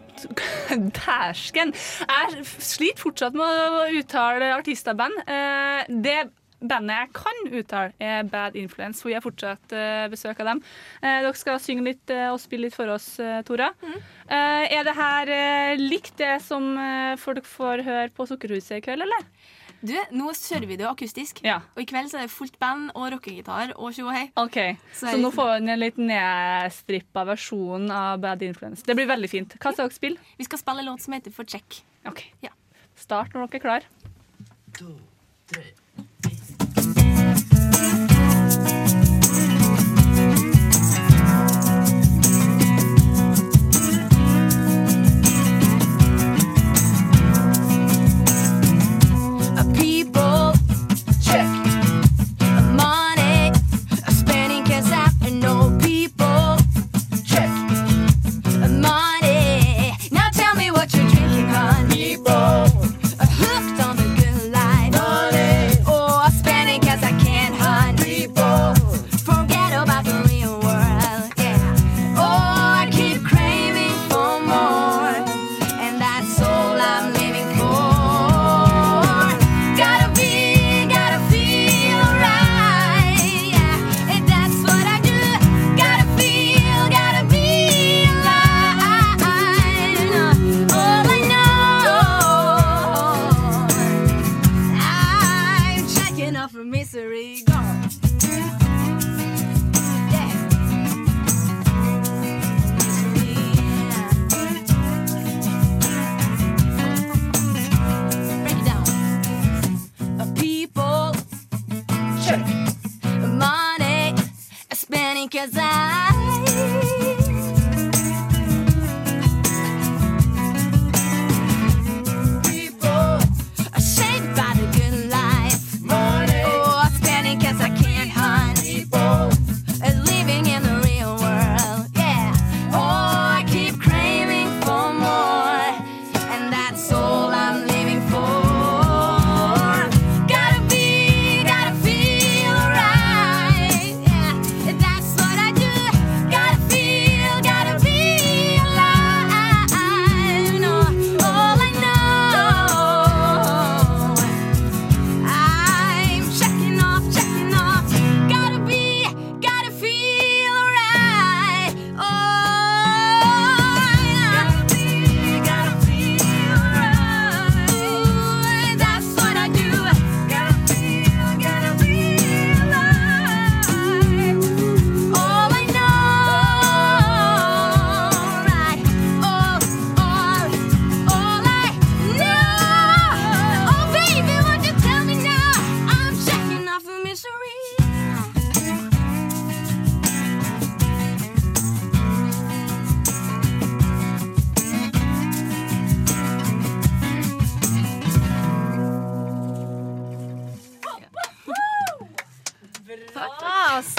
Dæsken! Jeg sliter fortsatt med å uttale artister og band. Eh, det bandet jeg kan uttale, er Bad Influence. hvor har fortsatt eh, besøk av dem. Eh, dere skal synge litt og spille litt for oss, Tora. Mm. er det her likt det som folk får høre på Sukkerhuset i kveld, eller? Du, nå kjører vi det jo akustisk, Ja. og i kveld så er det fullt band og rockegitar og tjo og hei. OK. Så Så, nå får vi en litt nedstrippa versjon av Bad Influence. Det blir veldig fint. Hva skal dere spille? Vi skal spille en låt som heter For check. OK. Ja. Start når dere er klar. people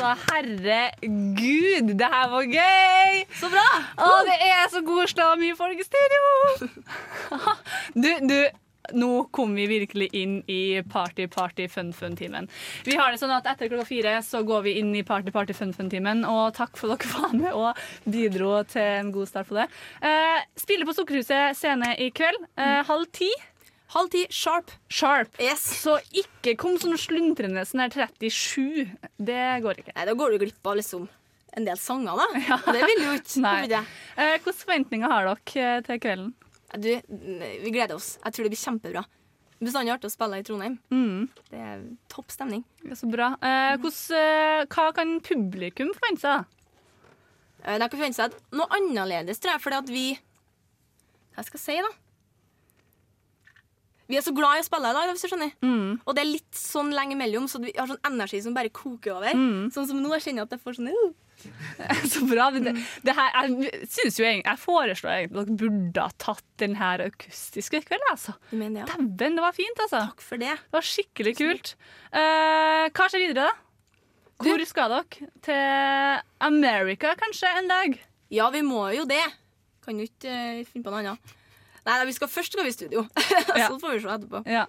Altså, herregud, det her var gøy! Så bra! Å, det er så ha mye folk i stereo! Du, du, nå kom vi virkelig inn i party, party, fun, fun-timen. Vi har det sånn at etter klokka fire så går vi inn i party, party, fun, fun-timen. Og takk for dere var med og bidro til en god start på det. Eh, spiller på Sukkerhuset scene i kveld. Eh, halv ti. Halv ti, sharp. Sharp. Yes. Så ikke kom sånn sluntrende sånn her 37. Det går ikke. Nei, da går du glipp av liksom en del sanger, da. Det vil jo ikke. Nei. Eh, Hvilke forventninger har dere eh, til kvelden? Du, vi gleder oss. Jeg tror det blir kjempebra. Bestandig artig å spille i Trondheim. Mm. Det er topp stemning. Det er så bra. Eh, hvordan, eh, hva kan publikum forvente seg? Eh, De kan forvente seg noe annerledes, tror jeg, fordi at vi Hva skal jeg si, da? Vi er så glad i å spille i dag, hvis du skjønner. Og det er litt sånn lenge imellom, så vi har sånn energi som bare koker over. Mm. Sånn som nå, jeg kjenner at jeg får sånn uh, Så bra. Det, det her, jeg, jo jeg foreslår egentlig at dere burde ha tatt den her akustiske i kveld. Altså. Dæven, det var fint, altså. Takk for det. Det var skikkelig kult. Uh, hva skjer videre, da? Hvor skal dere? Til America kanskje en dag? Ja, vi må jo det. Kan jo ikke uh, finne på noe annet. Nei, nei, vi skal først skal vi i studio. Så får vi se etterpå. Ja,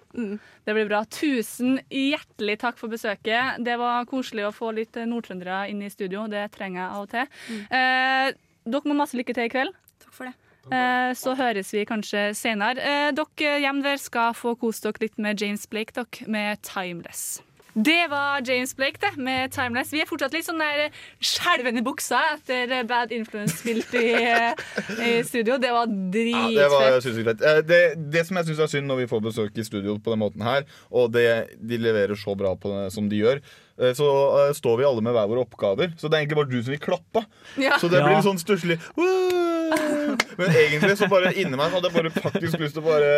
Det blir bra. Tusen hjertelig takk for besøket. Det var koselig å få litt nordtrøndere inn i studio. Det trenger jeg av og til. Eh, dere må masse lykke til i kveld. Takk for det. Eh, så høres vi kanskje senere. Eh, dere hjemme der skal få kose dere litt med James Blake dere, med 'Timeless'. Det var James Blake det, med 'Timeless'. Vi er fortsatt litt sånn der skjelvende i buksa etter Bad Influence spilt i, i studio. Det var Ja, det var dritfett. synes greit. Eh, Det, det som jeg syns er synd når vi får besøk i studio på den måten her, og det, de leverer så bra på det som de gjør, eh, så uh, står vi alle med hver våre oppgaver. Så det er egentlig bare du som vil klappe. Ja. Så det Ja. blir litt sånn stusslig. Men egentlig så bare inni meg hadde jeg bare faktisk lyst til å bare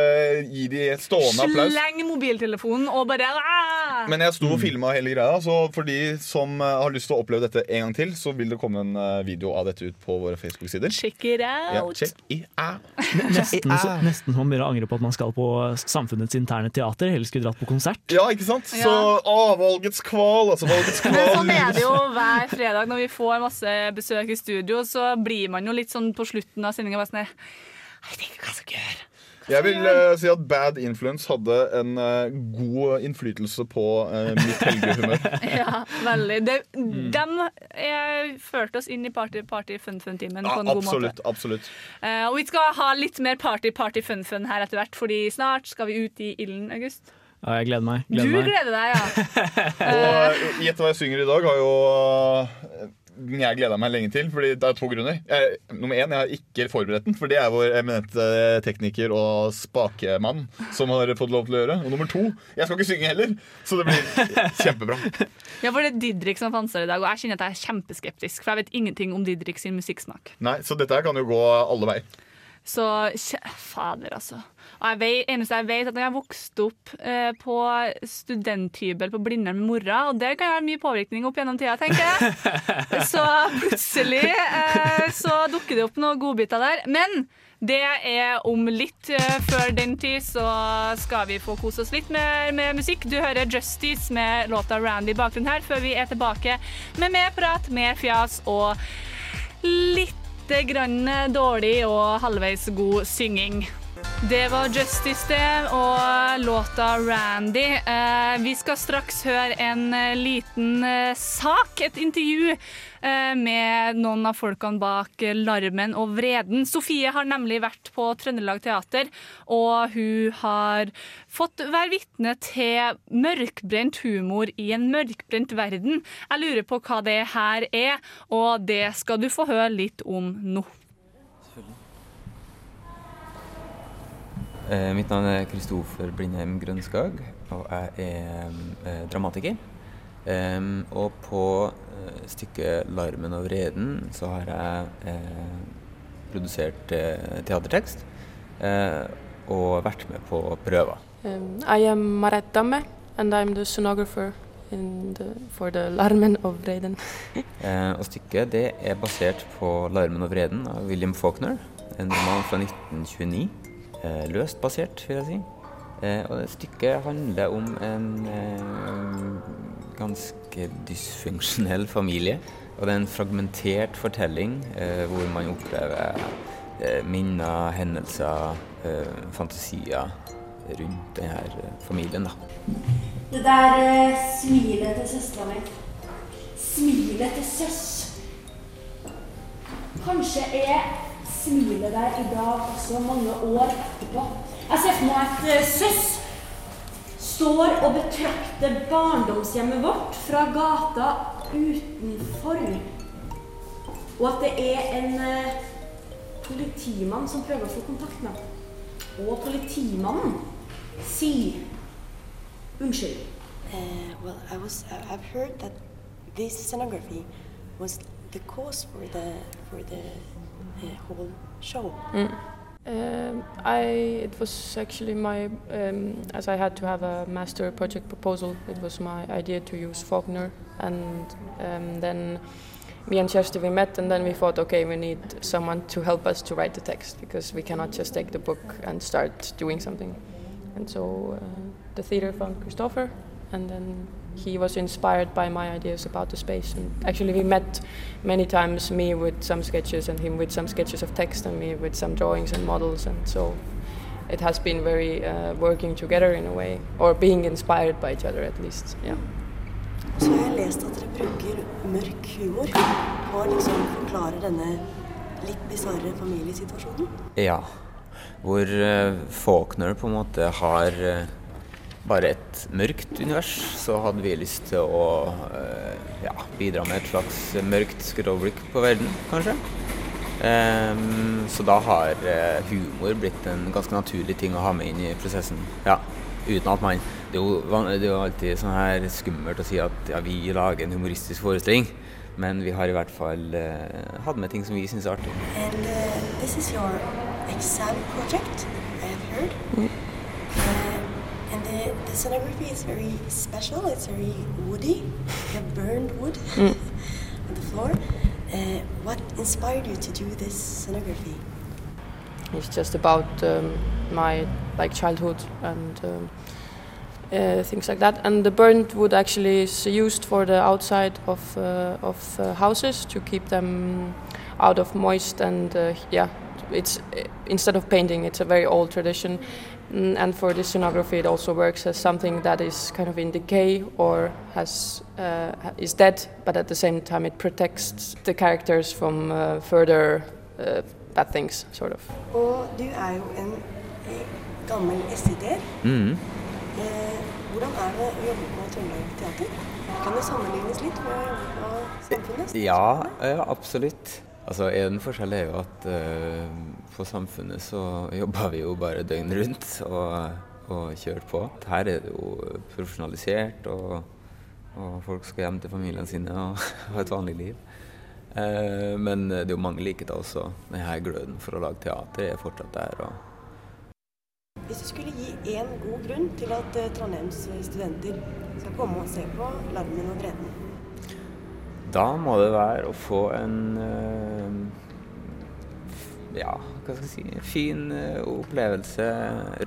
gi de stående applaus. Sleng mobiltelefonen og bare Aah! Men jeg sto og filma hele greia, så for de som eh, har lyst til å oppleve dette en gang til, så vil det komme en eh, video av dette ut på våre Facebook-sider. Check it out. Ja, check it out. Nesten, så, nesten man begynner å angre på at man skal på samfunnets interne teater. Heller skulle dratt på konsert. Ja, ikke sant? Så å, valgets kval, altså. Valgets Men sånn er det jo hver fredag når vi får masse besøk i studio. Så blir man jo litt sånn på slutten av sendinga bare sånn Jeg vet ikke hva jeg skal gjøre. Jeg vil uh, si at Bad Influence hadde en uh, god innflytelse på uh, mitt helgehumør. Ja, veldig. Det, Dem eh, førte oss inn i party, party fun fun-timen Ja, på en god måte. absolutt. absolutt. Eh, og vi skal ha litt mer party party fun fun her etter hvert, fordi snart skal vi ut i ilden, August. Ja, jeg gleder meg. Du Gleder meg. gleder deg, ja. Og Gjett hva jeg synger i dag, har jo jeg gleda meg lenge til. Fordi det er to grunner. Jeg, nummer én, jeg har ikke forberedt den, for det er vår eminente tekniker og spakemann som har fått lov til å gjøre. Og nummer to, jeg skal ikke synge heller, så det blir kjempebra. Ja, for det er Didrik som fanser i dag, og jeg kjenner at jeg er kjempeskeptisk, for jeg vet ingenting om Didrik sin musikksmak. Nei, Så dette her kan jo gå alle veier. Så fader, altså. Og jeg vet, eneste jeg vet, at når jeg vokste opp eh, på studenthybel på Blindern med mora, og der kan jeg ha mye påvirkning opp gjennom tida, tenker jeg. Så plutselig eh, så dukker det opp noen godbiter der. Men det er om litt. Eh, Før den tid så skal vi få kose oss litt med, med musikk. Du hører Justice med låta Randy i bakgrunnen her, før vi er tilbake med mer prat, mer fjas og litt grann dårlig og halvveis god synging. Det var Justice, det, og låta Randy. Eh, vi skal straks høre en eh, liten eh, sak, et intervju, med noen av folkene bak Larmen og Vreden. Sofie har nemlig vært på Trøndelag Teater, og hun har fått være vitne til mørkbrent humor i en mørkbrent verden. Jeg lurer på hva det her er, og det skal du få høre litt om nå. Mitt navn er Kristoffer Blindheim Grønskag, og jeg er eh, dramatiker. Og på eh, stykket 'Larmen og vreden' så har jeg eh, produsert eh, teatertekst eh, og vært med på prøver. Um, I am Marat Damme, and I'm the sonographer the, for the Larmen og Vreden. Eh, og stykket det er basert på 'Larmen og vreden' av William Faulkner, en roman fra 1929. Eh, løst basert, vil jeg si. Eh, og stykket handler om en eh, ganske dysfunksjonell familie. Og det er en fragmentert fortelling hvor man opplever minner, hendelser, fantasier rundt denne familien. da. Det der smilet til søstera mi. Smilet til søs. Kanskje er smilet der i dag også mange år etterpå. Jeg ser for meg at eh, søs står og betrakter barndomshjemmet vårt fra gata utenfor. Og at det er en eh, politimann som prøver å få kontakt med ham. Og politimannen sier unnskyld. Uh, well, I was. I've heard that this scenography was the cause for the for the whole show. Mm. Um, I it was actually my um, as I had to have a master project proposal. It was my idea to use Faulkner, and um, then me and Kersti we met, and then we thought, okay, we need someone to help us to write the text because we cannot just take the book and start doing something. And so uh, the theater found Christopher, and then he was inspired by my ideas about the space. And actually, we met many times, me with some sketches, and him with some sketches of text, and me with some drawings and models. And so it has been very uh, working together in a way, or being inspired by each other at least. Yeah. Så har jeg lest at dere bruker mørk humor på å liksom forklare denne litt bisarre familiesituasjonen. Ja. Hvor uh, Faulkner på en måte har eh, bare et mørkt univers, så hadde vi lyst til å eh, ja, bidra med et slags mørkt skråblikk på verden, kanskje. Um, så da har eh, humor blitt en ganske naturlig ting å ha med inn i prosessen. Ja, uten at man Det er jo, det er jo alltid sånn her skummelt å si at ja, vi lager en humoristisk forestilling, men vi har i hvert fall uh, hatt med ting som vi syns er artig. And uh, this is your exam project, I have heard. Uh, the, scenography is very special. It's very woody. You have burned wood Mm. on the floor. Uh, what inspired you to do this scenography? It's just about um, my like childhood and um, uh, things like that. And the burnt wood actually is used for the outside of uh, of uh, houses to keep them out of moist and uh, yeah. It's instead of painting, it's a very old tradition. Mm, and for this scenography, it also works as something that is kind of in decay or has uh, is dead, but at the same time, it protects the characters from uh, further uh, bad things, sort of. Og du er jo en eh, gammel SID-er. Mhm. Eh, hvordan er det å jobbe på Trøndelag Teater? Kan det sammenlignes litt med å jobbe på Samfunnet? Ja, ja, absolutt. Altså, En forskjell er jo at uh, på Samfunnet så jobber vi jo bare døgnet rundt og, og kjører på. Her er det jo profesjonalisert, og, og folk skal hjem til familiene sine og ha et vanlig liv. Uh, men det er jo mange like det også. Denne gløden for å lage teater er fortsatt der. Hvis du skulle gi én god grunn til at eh, Trondheims studenter skal komme og se på Larmen og Vreden, Da må det være å få en eh, ja, hva skal jeg si fin eh, opplevelse,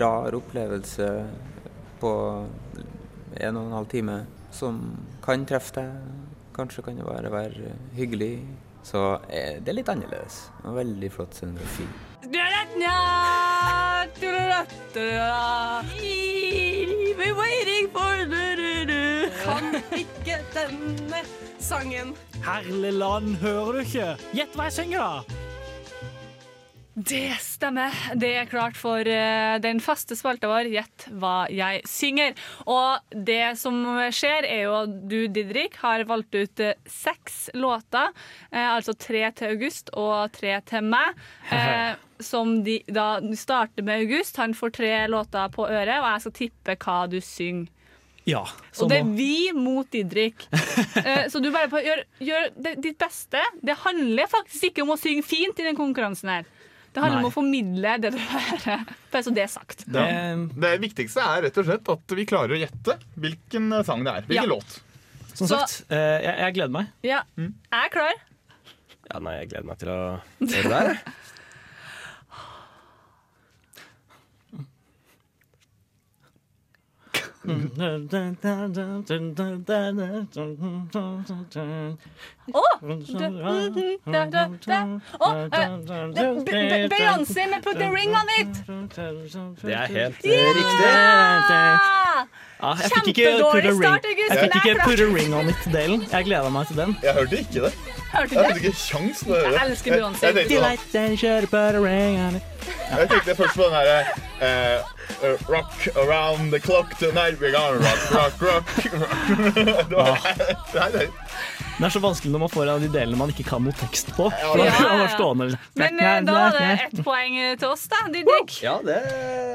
rar opplevelse på en og en halv time som kan treffe deg. Kanskje kan det bare være hyggelig. Så eh, det er litt annerledes. Og veldig flott scenografi. We're waiting for du-du-du. Kan ikke denne sangen. Herlig land, hører du ikke? Gjett hva jeg synger, da! Det stemmer. Det er klart for eh, den faste spalta vår Gjett hva jeg synger. Og det som skjer, er jo at du, Didrik, har valgt ut eh, seks låter. Eh, altså tre til August og tre til meg. Som de, da starter med August. Han får tre låter på øret, og jeg skal tippe hva du synger. Ja. Og det er vi mot Didrik. Eh, så du bare gjør, gjør ditt beste. Det handler faktisk ikke om å synge fint i den konkurransen her. Det handler Nei. om å formidle det du hører. Bare så det er sagt. Det, det viktigste er rett og slett at vi klarer å gjette hvilken eh, sang det er. Hvilken Ja. låt. Som Så- sagt, eh, jeg, jeg gleder meg. Ja. Jeg er klar. Ja, nei, jeg gleder meg til å høre det der. jeg. Å! Da, da, da, da. Å, eh, Be- Be- Beyoncé med 'Put the Ring On It'. Det er helt eh, riktig. Ja, jeg fikk ikke put Kjempedårlig a ring, start, August, jeg fikk ikke put a ring on it-delen. Jeg gleda meg til den. Jeg hørte ikke det. Hørte du Jeg hadde ikke kjangs til å høre det. Jeg elsker Beyoncé. Jeg, jeg, tenkte, jeg tenkte først på den eh, eh, Rock around the clock tonight, we're gonna rock, rock, rock. det var, nei, nei. Det er så vanskelig når man får en av de delene man ikke kan noe tekst på. Ja, ja, ja. stående Men eh, da er det ett poeng til oss, da, Didrik. Ja, det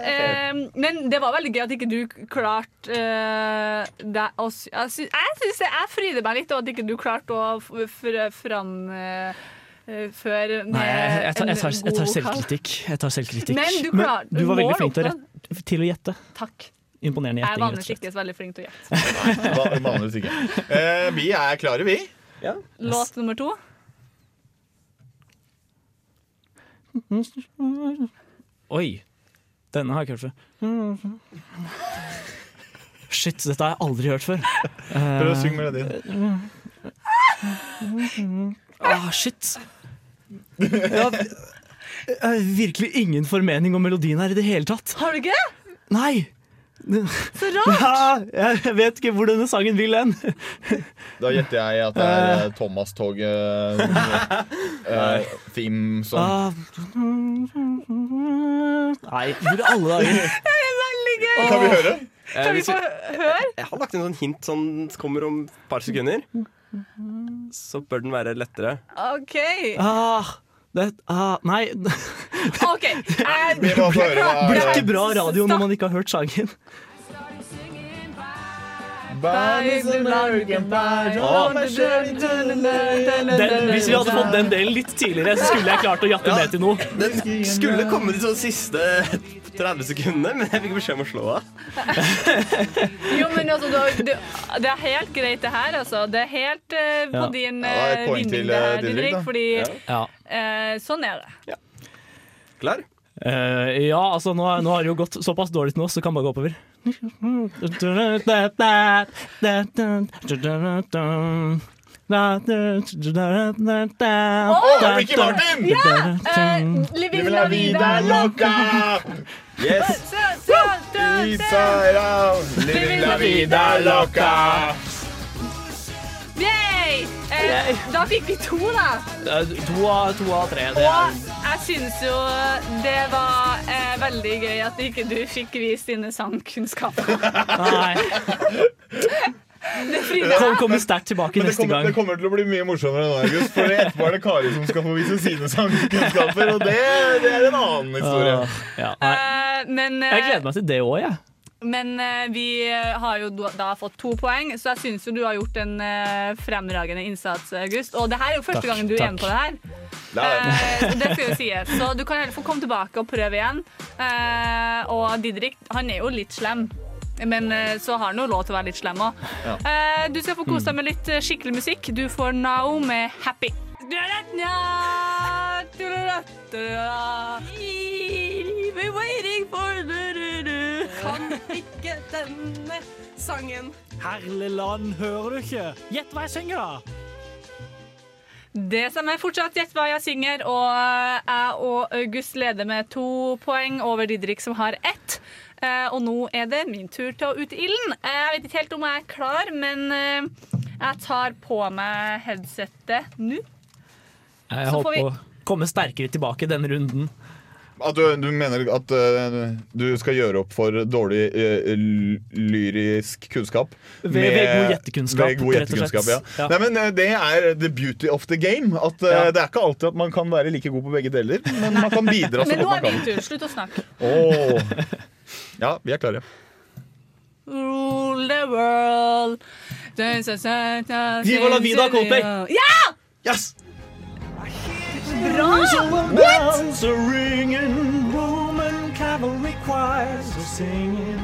Eh, men det var veldig gøy at ikke du klarte uh, det også, Jeg sy- jeg syns jeg, jeg fryder meg litt over at ikke du klarte å fr fram eh, eh, før Nei, jeg, jeg, tar, jeg, tar, jeg tar selvkritikk. Jeg tar selvkritikk. Men du klar- du var veldig flink til å, rett, til å gjette. Takk imponerende gjetting. Jeg er vanligvis ikke så veldig flink til å gjette. Nei, vanligvis ikke. Eh, vi er klare, vi. Ja. Låt nummer to. Oi. Denne har jeg ikke hørt før. Shit, dette har jeg aldri hørt før. Prøv å synge melodien. Eh. Ah, shit. Jeg har, jeg har virkelig ingen formening om melodien her i det hele tatt. Har du ikke? Nei Så rart! Ja, jeg vet ikke hvor denne sangen vil hen. Da gjetter jeg at det er eh, Thomas-toget uh, theme som Ah. Nei, hvor i alle dager? Det er veldig gøy! Kan vi høre? Eh, Kan vi få høre? Jeg har lagt inn sånn hint som kommer om et par sekunder. Så bør den være lettere. OK. Ah, det, ah, nei, det OK. Vi må få høre hva blir ikke bra radio når man ikke har hørt sangen. Den, hvis vi hadde fått den delen litt tidligere, så skulle jeg klart å jatte med til noe. Den skulle komme de sånn siste 30 sekundene, men jeg fikk beskjed om å slå av. Jo, men altså, du, du, det er helt greit, det her. Altså. Det er helt eh, på din er eh, poeng vinning, det eh, her, Didrik. Fordi Ja. eh, sånn er det. Klar? Eh, ja, altså nå, nå har det jo gått såpass dårlig til nå, så kan man gå oppover. Oh, Ricky Martin! Ja! Uh, Living la vida loca! Yes! Out, living la vida loca. Eh, da fikk vi to, da. Eh, To av, to av tre. Det er, Og jeg syns jo det var eh, veldig gøy at ikke du fikk vist dine sangkunnskaper. nei. Det Kom, kommer sterkt tilbake Men men neste kommer, det kommer til å bli mye morsommere nå, August. For etterpå er det Kari som skal få vise sine sangkunnskaper, og det, det er en annen historie. Uh, ja. Eh, men uh, Jeg gleder meg til det òg, jeg. Men eh, vi har jo da fått to poeng, så jeg syns jo du har gjort en eh, fremragende innsats, August. Og det her er jo første Takk, gangen du er takk. med på det her. Eh, det skal jo sies. Så du kan heller få komme tilbake og prøve igjen. Eh, og Didrik, han er jo litt slem. Men eh, så har han jo lov til å være litt slem òg. Ja. Eh, du skal få kose deg med litt eh, skikkelig musikk. Du får Nao med 'Happy'. Been waiting for. Kan ikke denne sangen. Herligland, hører du ikke? Gjett hva jeg synger, da! Det stemmer fortsatt. Gjett hva jeg synger. Og jeg og August leder med to poeng over Didrik, som har ett. Eh, Og nå er det min tur til å ut i ilden. Jeg vet ikke helt om jeg er klar, men eh, jeg tar på meg headsetet nå. Jeg Så holdt vi- å komme sterkere tilbake denne runden. At du, du mener at uh, du skal gjøre opp for dårlig uh, lyrisk kunnskap? Ved- ved god gjettekunnskap, Ved god rett og slett. gjettekunnskap, ja. Ja. Nei, men uh, Det er the beauty of the game. At Ja. Det er ikke alltid at man kan være like god på begge deler, men man kan bidra så Men nå er man min tur. Slutt å snakke. Oh. Ja, vi er klare. Rule the world Viva la vida, Coldplay. Ja! Yes! Bra! Bells are ringing, Roman cavalry choirs are singing.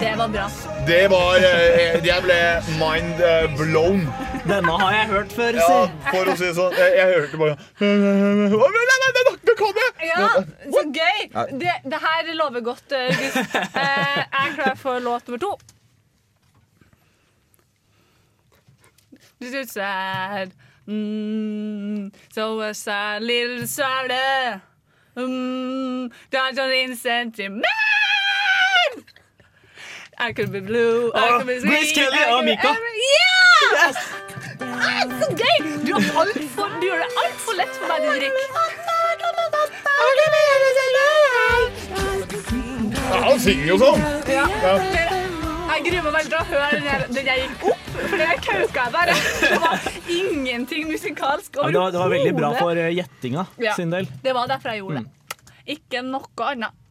Det var bra. Det var eh, Jeg ble mind eh, blown. Denne har jeg hørt før, Ja, for å si det sånn. Jeg, jeg hørte bare Å, nei, nei, nei, nei, Det kan jeg! Ja, så gøy! Det, det her lover godt, eh, August. Eh, jeg er klar for låt nummer to. Du ser ut sad. Mm, so a sad little sad. Mm, that's an insentiment. I could be blue, I could be Grace sweet, Kelly og Mika. Ja! Ah, så gøy! Du, har alt for, du gjør det altfor lett for meg, Didrik. Ja, han synger jo sånn. Ja. Ja. Jeg gruer meg veldig til å høre den, der- den jeg gikk opp, for det kauka jeg bare. Det var ingenting musikalsk Ja, det, var, det var veldig bra for eh, gjettinga Ja, sin del. Det var derfor jeg gjorde det. Ikke noe annet.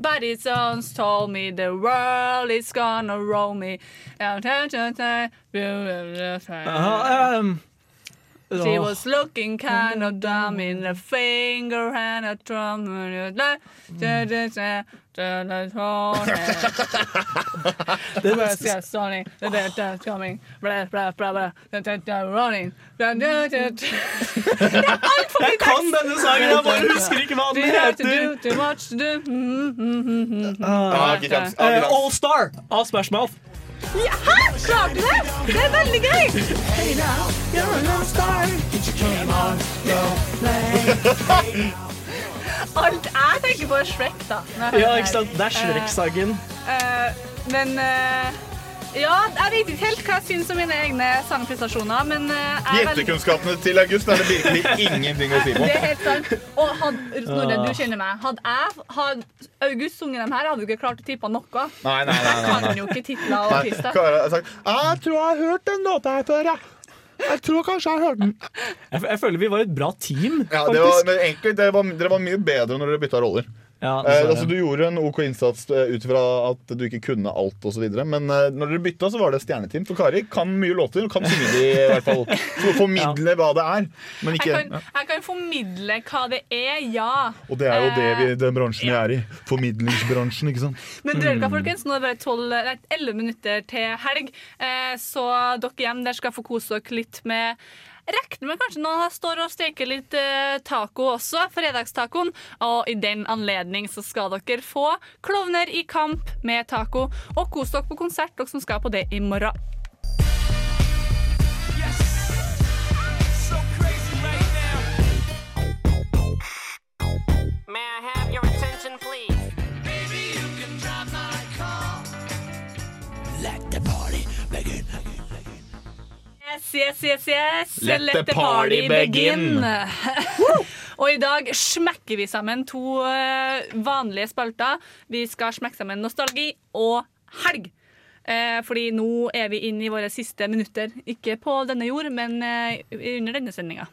Barry Sons told me the world is gonna roll me. Ja, ehm, She was looking kind of dumb in the finger and a drum Det var där där coming. Bla bla bla bla. Running. Jeg kan denne sangen, jeg bare husker ikke hva den heter. Too much to do. Mm, Det er-. Ja, hæ? Klarte du det? Det er veldig gøy! Alt jeg tenker på, er Shrek, da. Ja, ikke sant? Det er. Shrek-sangen. Eh, men eh, Ja, jeg vet ikke helt hva jeg syns om mine egne sangprestasjoner, men eh, veldig Gjettekunnskapene til August er det virkelig ingenting å si på. det er helt sant. Og hadde, Snorre, Ah. du kjenner meg. Hadde jeg hadde August sunget dem her, hadde du ikke klart å tippe noe. Nei, nei, nei, nei, Jeg kan jo ikke titler og artister. Jeg, Jeg tror jeg har hørt den låta her før, jeg. Jeg tror kanskje jeg har hørt den. Jeg, jeg føler vi var et bra team, ja, det var, egentlig, det var, Dere var mye bedre når dere bytta roller. Ja, eh, altså, du gjorde en OK innsats eh, ut fra at du ikke kunne alt osv. Men eh, når dere bytta, så var det stjerneteam. For Kari kan mye låter. og Kan synge de i hvert fall. Så formidle hva det er. Men ikke Jeg kan, jeg kan formidle hva det er, ja. Og det er jo det vi, den bransjen vi er i. Formidlingsbransjen, ikke sant? Men dere, Mm. folkens, nå er det bare 12, nei, 11 minutter til helg, eh, så dere hjem der skal få kose dere litt med Regner med kanskje noen står og steker litt eh, taco også, fredagstacoen. Og i den anledning så skal dere få Klovner i kamp med taco. Og kos dere på konsert, dere som skal på det i morgen. May I have your attention, please? Yes, yes, yes, yes. Let the party begin. og i dag smekker vi sammen to eh, vanlige spalter. Vi skal smekke sammen nostalgi og helg. Eh, fordi nå er vi inne i våre siste minutter. Ikke på denne jord, men eh, under denne sendinga.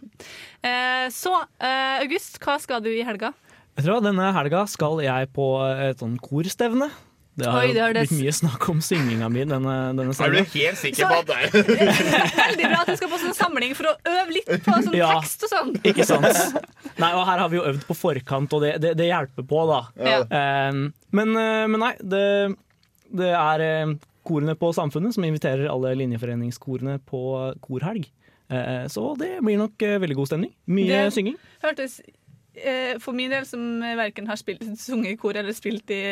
Eh, så eh, August, hva skal du i helga? Jeg tror Denne helga skal jeg på et sånn korstevne. Det har Oi, det har blitt mye snakk om synginga mi denne, denne sangen. Er du helt sikker på at det Veldig bra at du skal på sånn samling for å øve litt på sånn Ja. tekst og sånn. Ikke sant? Nei, og her har vi jo øvd på forkant, og det, det, det hjelper på, da. Ja. Um, men, eh, men nei, det, det er eh, korene på Samfunnet som inviterer alle linjeforeningskorene på korhelg. Eh, så det blir nok veldig god stemning. Mye Det- synging. hørtes for min del, som verken har spilt, sunget i kor eller spilt i,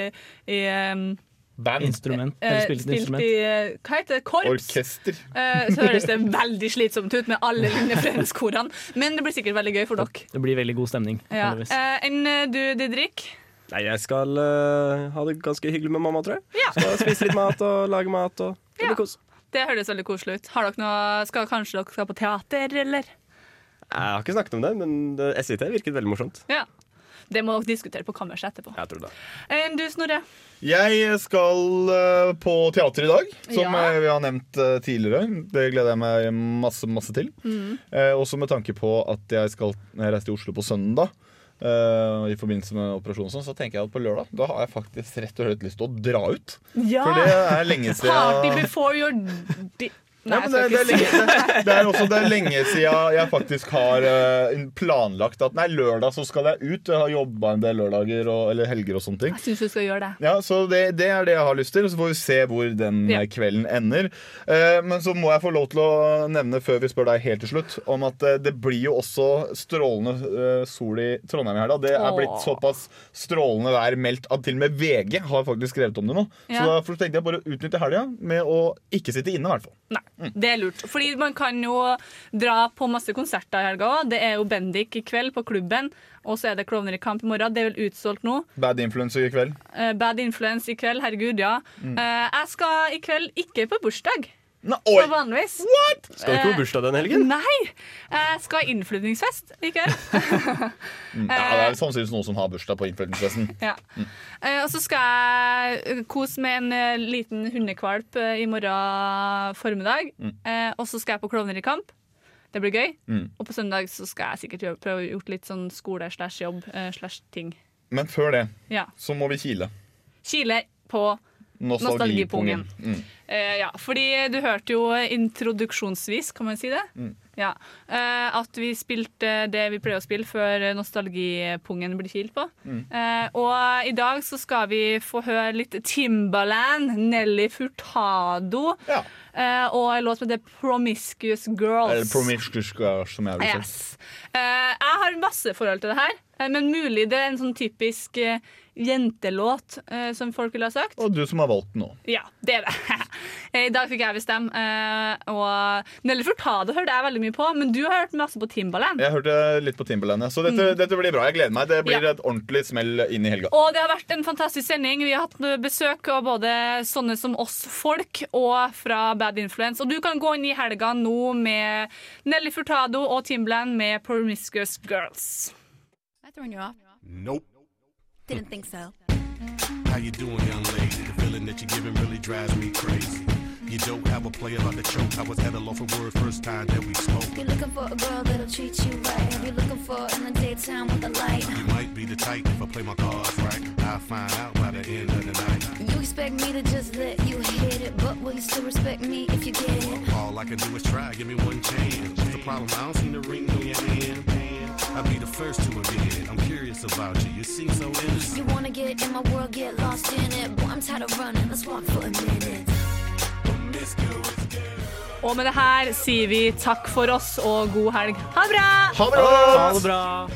i um, Instrument. eh, Eller spilt spilt instrument. i eh, Hva heter det? Korps? Orkester. Eh, så høres det veldig slitsomt ut med alle linjeforeningskorene. Men det blir sikkert veldig gøy for dere. Det blir veldig god stemning. Ja. Eh, Enn eh, du, Didrik? Nei, jeg skal uh, ha det ganske hyggelig med mamma, tror jeg. Skal spise litt mat og lage mat og det blir. Det høres veldig koselig ut. Har dere noe, skal Kanskje dere skal på teater, eller? Jeg har ikke snakket om det, men SVT SIT virket veldig morsomt. Ja. Det må dere diskutere på kammerset etterpå. Jeg tror det. Du, Snorre? Jeg skal eh, på teater i dag, som Ja. eh, vi har nevnt eh, tidligere. Det gleder jeg meg masse, masse til. Mm. Eh, også med tanke på at jeg skal reise til Oslo på søndag. Uh, I forbindelse med operasjonen, sånn, så tenker jeg at på lørdag Da har jeg faktisk rett og slett lyst til å dra ut. Ja! For det er lenge siden Party before your Ja, Nei, men det, det, er lenge, det, er også det er lenge siden jeg faktisk har eh, planlagt at nei, lørdag så skal jeg ut. Jeg har jobba en del lørdager og, eller helger og sånne ting. Jeg synes du skal gjøre det. Ja, så det, det er det jeg har lyst til, og så får vi se hvor den Ja. eh, kvelden ender. Eh, men så må jeg få lov til å nevne før vi spør deg helt til slutt, om at det blir jo også strålende sol i Trondheim i helga. Det er blitt såpass strålende vær meldt at til og med VG har faktisk skrevet om det nå. Så da tenkte jeg bare å utnytte helga med å ikke sitte inne, i hvert fall. Nei, det er lurt. Fordi man kan jo dra på masse konserter i helga òg. Det er jo Bendik i kveld på klubben, og så er det Klovner i kamp i morgen. Det er vel utsolgt nå. Bad influence i kveld. Eh, Bad Influence i kveld, herregud, ja. Mm. Eh, jeg skal i kveld ikke på bursdag. Oi. Som vanligvis. Skal du ikke på bursdag den helgen? Nei! Jeg skal ha innflytningsfest i kveld. Mm. Ja, det er sannsynligvis noen som har bursdag på innflytningsfesten. Ja. Mm. Eh, og så skal jeg kose med en eh, liten hundekvalp eh, i morgen formiddag. Mm. Eh, og så skal jeg på Klovner i kamp. Det blir gøy. Mm. Og på søndag så skal jeg sikkert gjøre, prøve å gjort litt sånn skole slash jobb eh, slash ting. Men før det Ja. så må vi kile. Kile på Nostalgipungen. Mm. Eh, ja, fordi du hørte jo introduksjonsvis, kan man si det? Mm. Ja. Eh, at vi spilte det vi pleier å spille før nostalgipungen blir kilt på. Mm. Eh, og i dag så skal vi få høre litt Timbaland, Nelly Furtado eh, og en låt som heter Promiscuous Girls. Eller Promiscuous Girls, som jeg vil si. Yes. Uh, jeg har masse forhold til det her, uh, men mulig det er en sånn typisk jentelåt, som folk ville ha sagt. Og du som har valgt den nå. Ja, det er det. I dag fikk jeg bestemme. og Nelly Furtado hørte jeg veldig mye på, men du har hørt masse på Timbaland. Jeg hørte litt på Timbaland, så dette, dette blir bra. Jeg gleder meg. Det blir Ja. et ordentlig smell inn i helga. Og det har vært en fantastisk sending. Vi har hatt besøk av både sånne som oss folk og fra Bad Influence. Og du kan gå inn i helga nå med Nelly Furtado og Timbaland med Promiscuous Girls. I throwing you off? Nope. Didn't think so. How you doing, young lady? The feeling that you're giving really drives me crazy. You don't have a play about the choke. I was at a loss for words first time that we spoke. You're looking for a girl that'll treat you right. Have you looking for in the daytime with the light? You might be the type if I play my cards right. I'll find out by the end of the night. You expect me to just let you hit it, but will you still respect me if you get it? All I can do is try, give me one chance. What's the problem? I don't see the ring on your hand. I'll be the first to admit it. I'm curious about you. You seem so innocent. You wanna get in my world, get lost in it. Boy, I'm tired of running. Let's walk for a minute. Og med det her sier vi takk for oss og god helg. Ha det bra! Ha det bra! Ha det bra!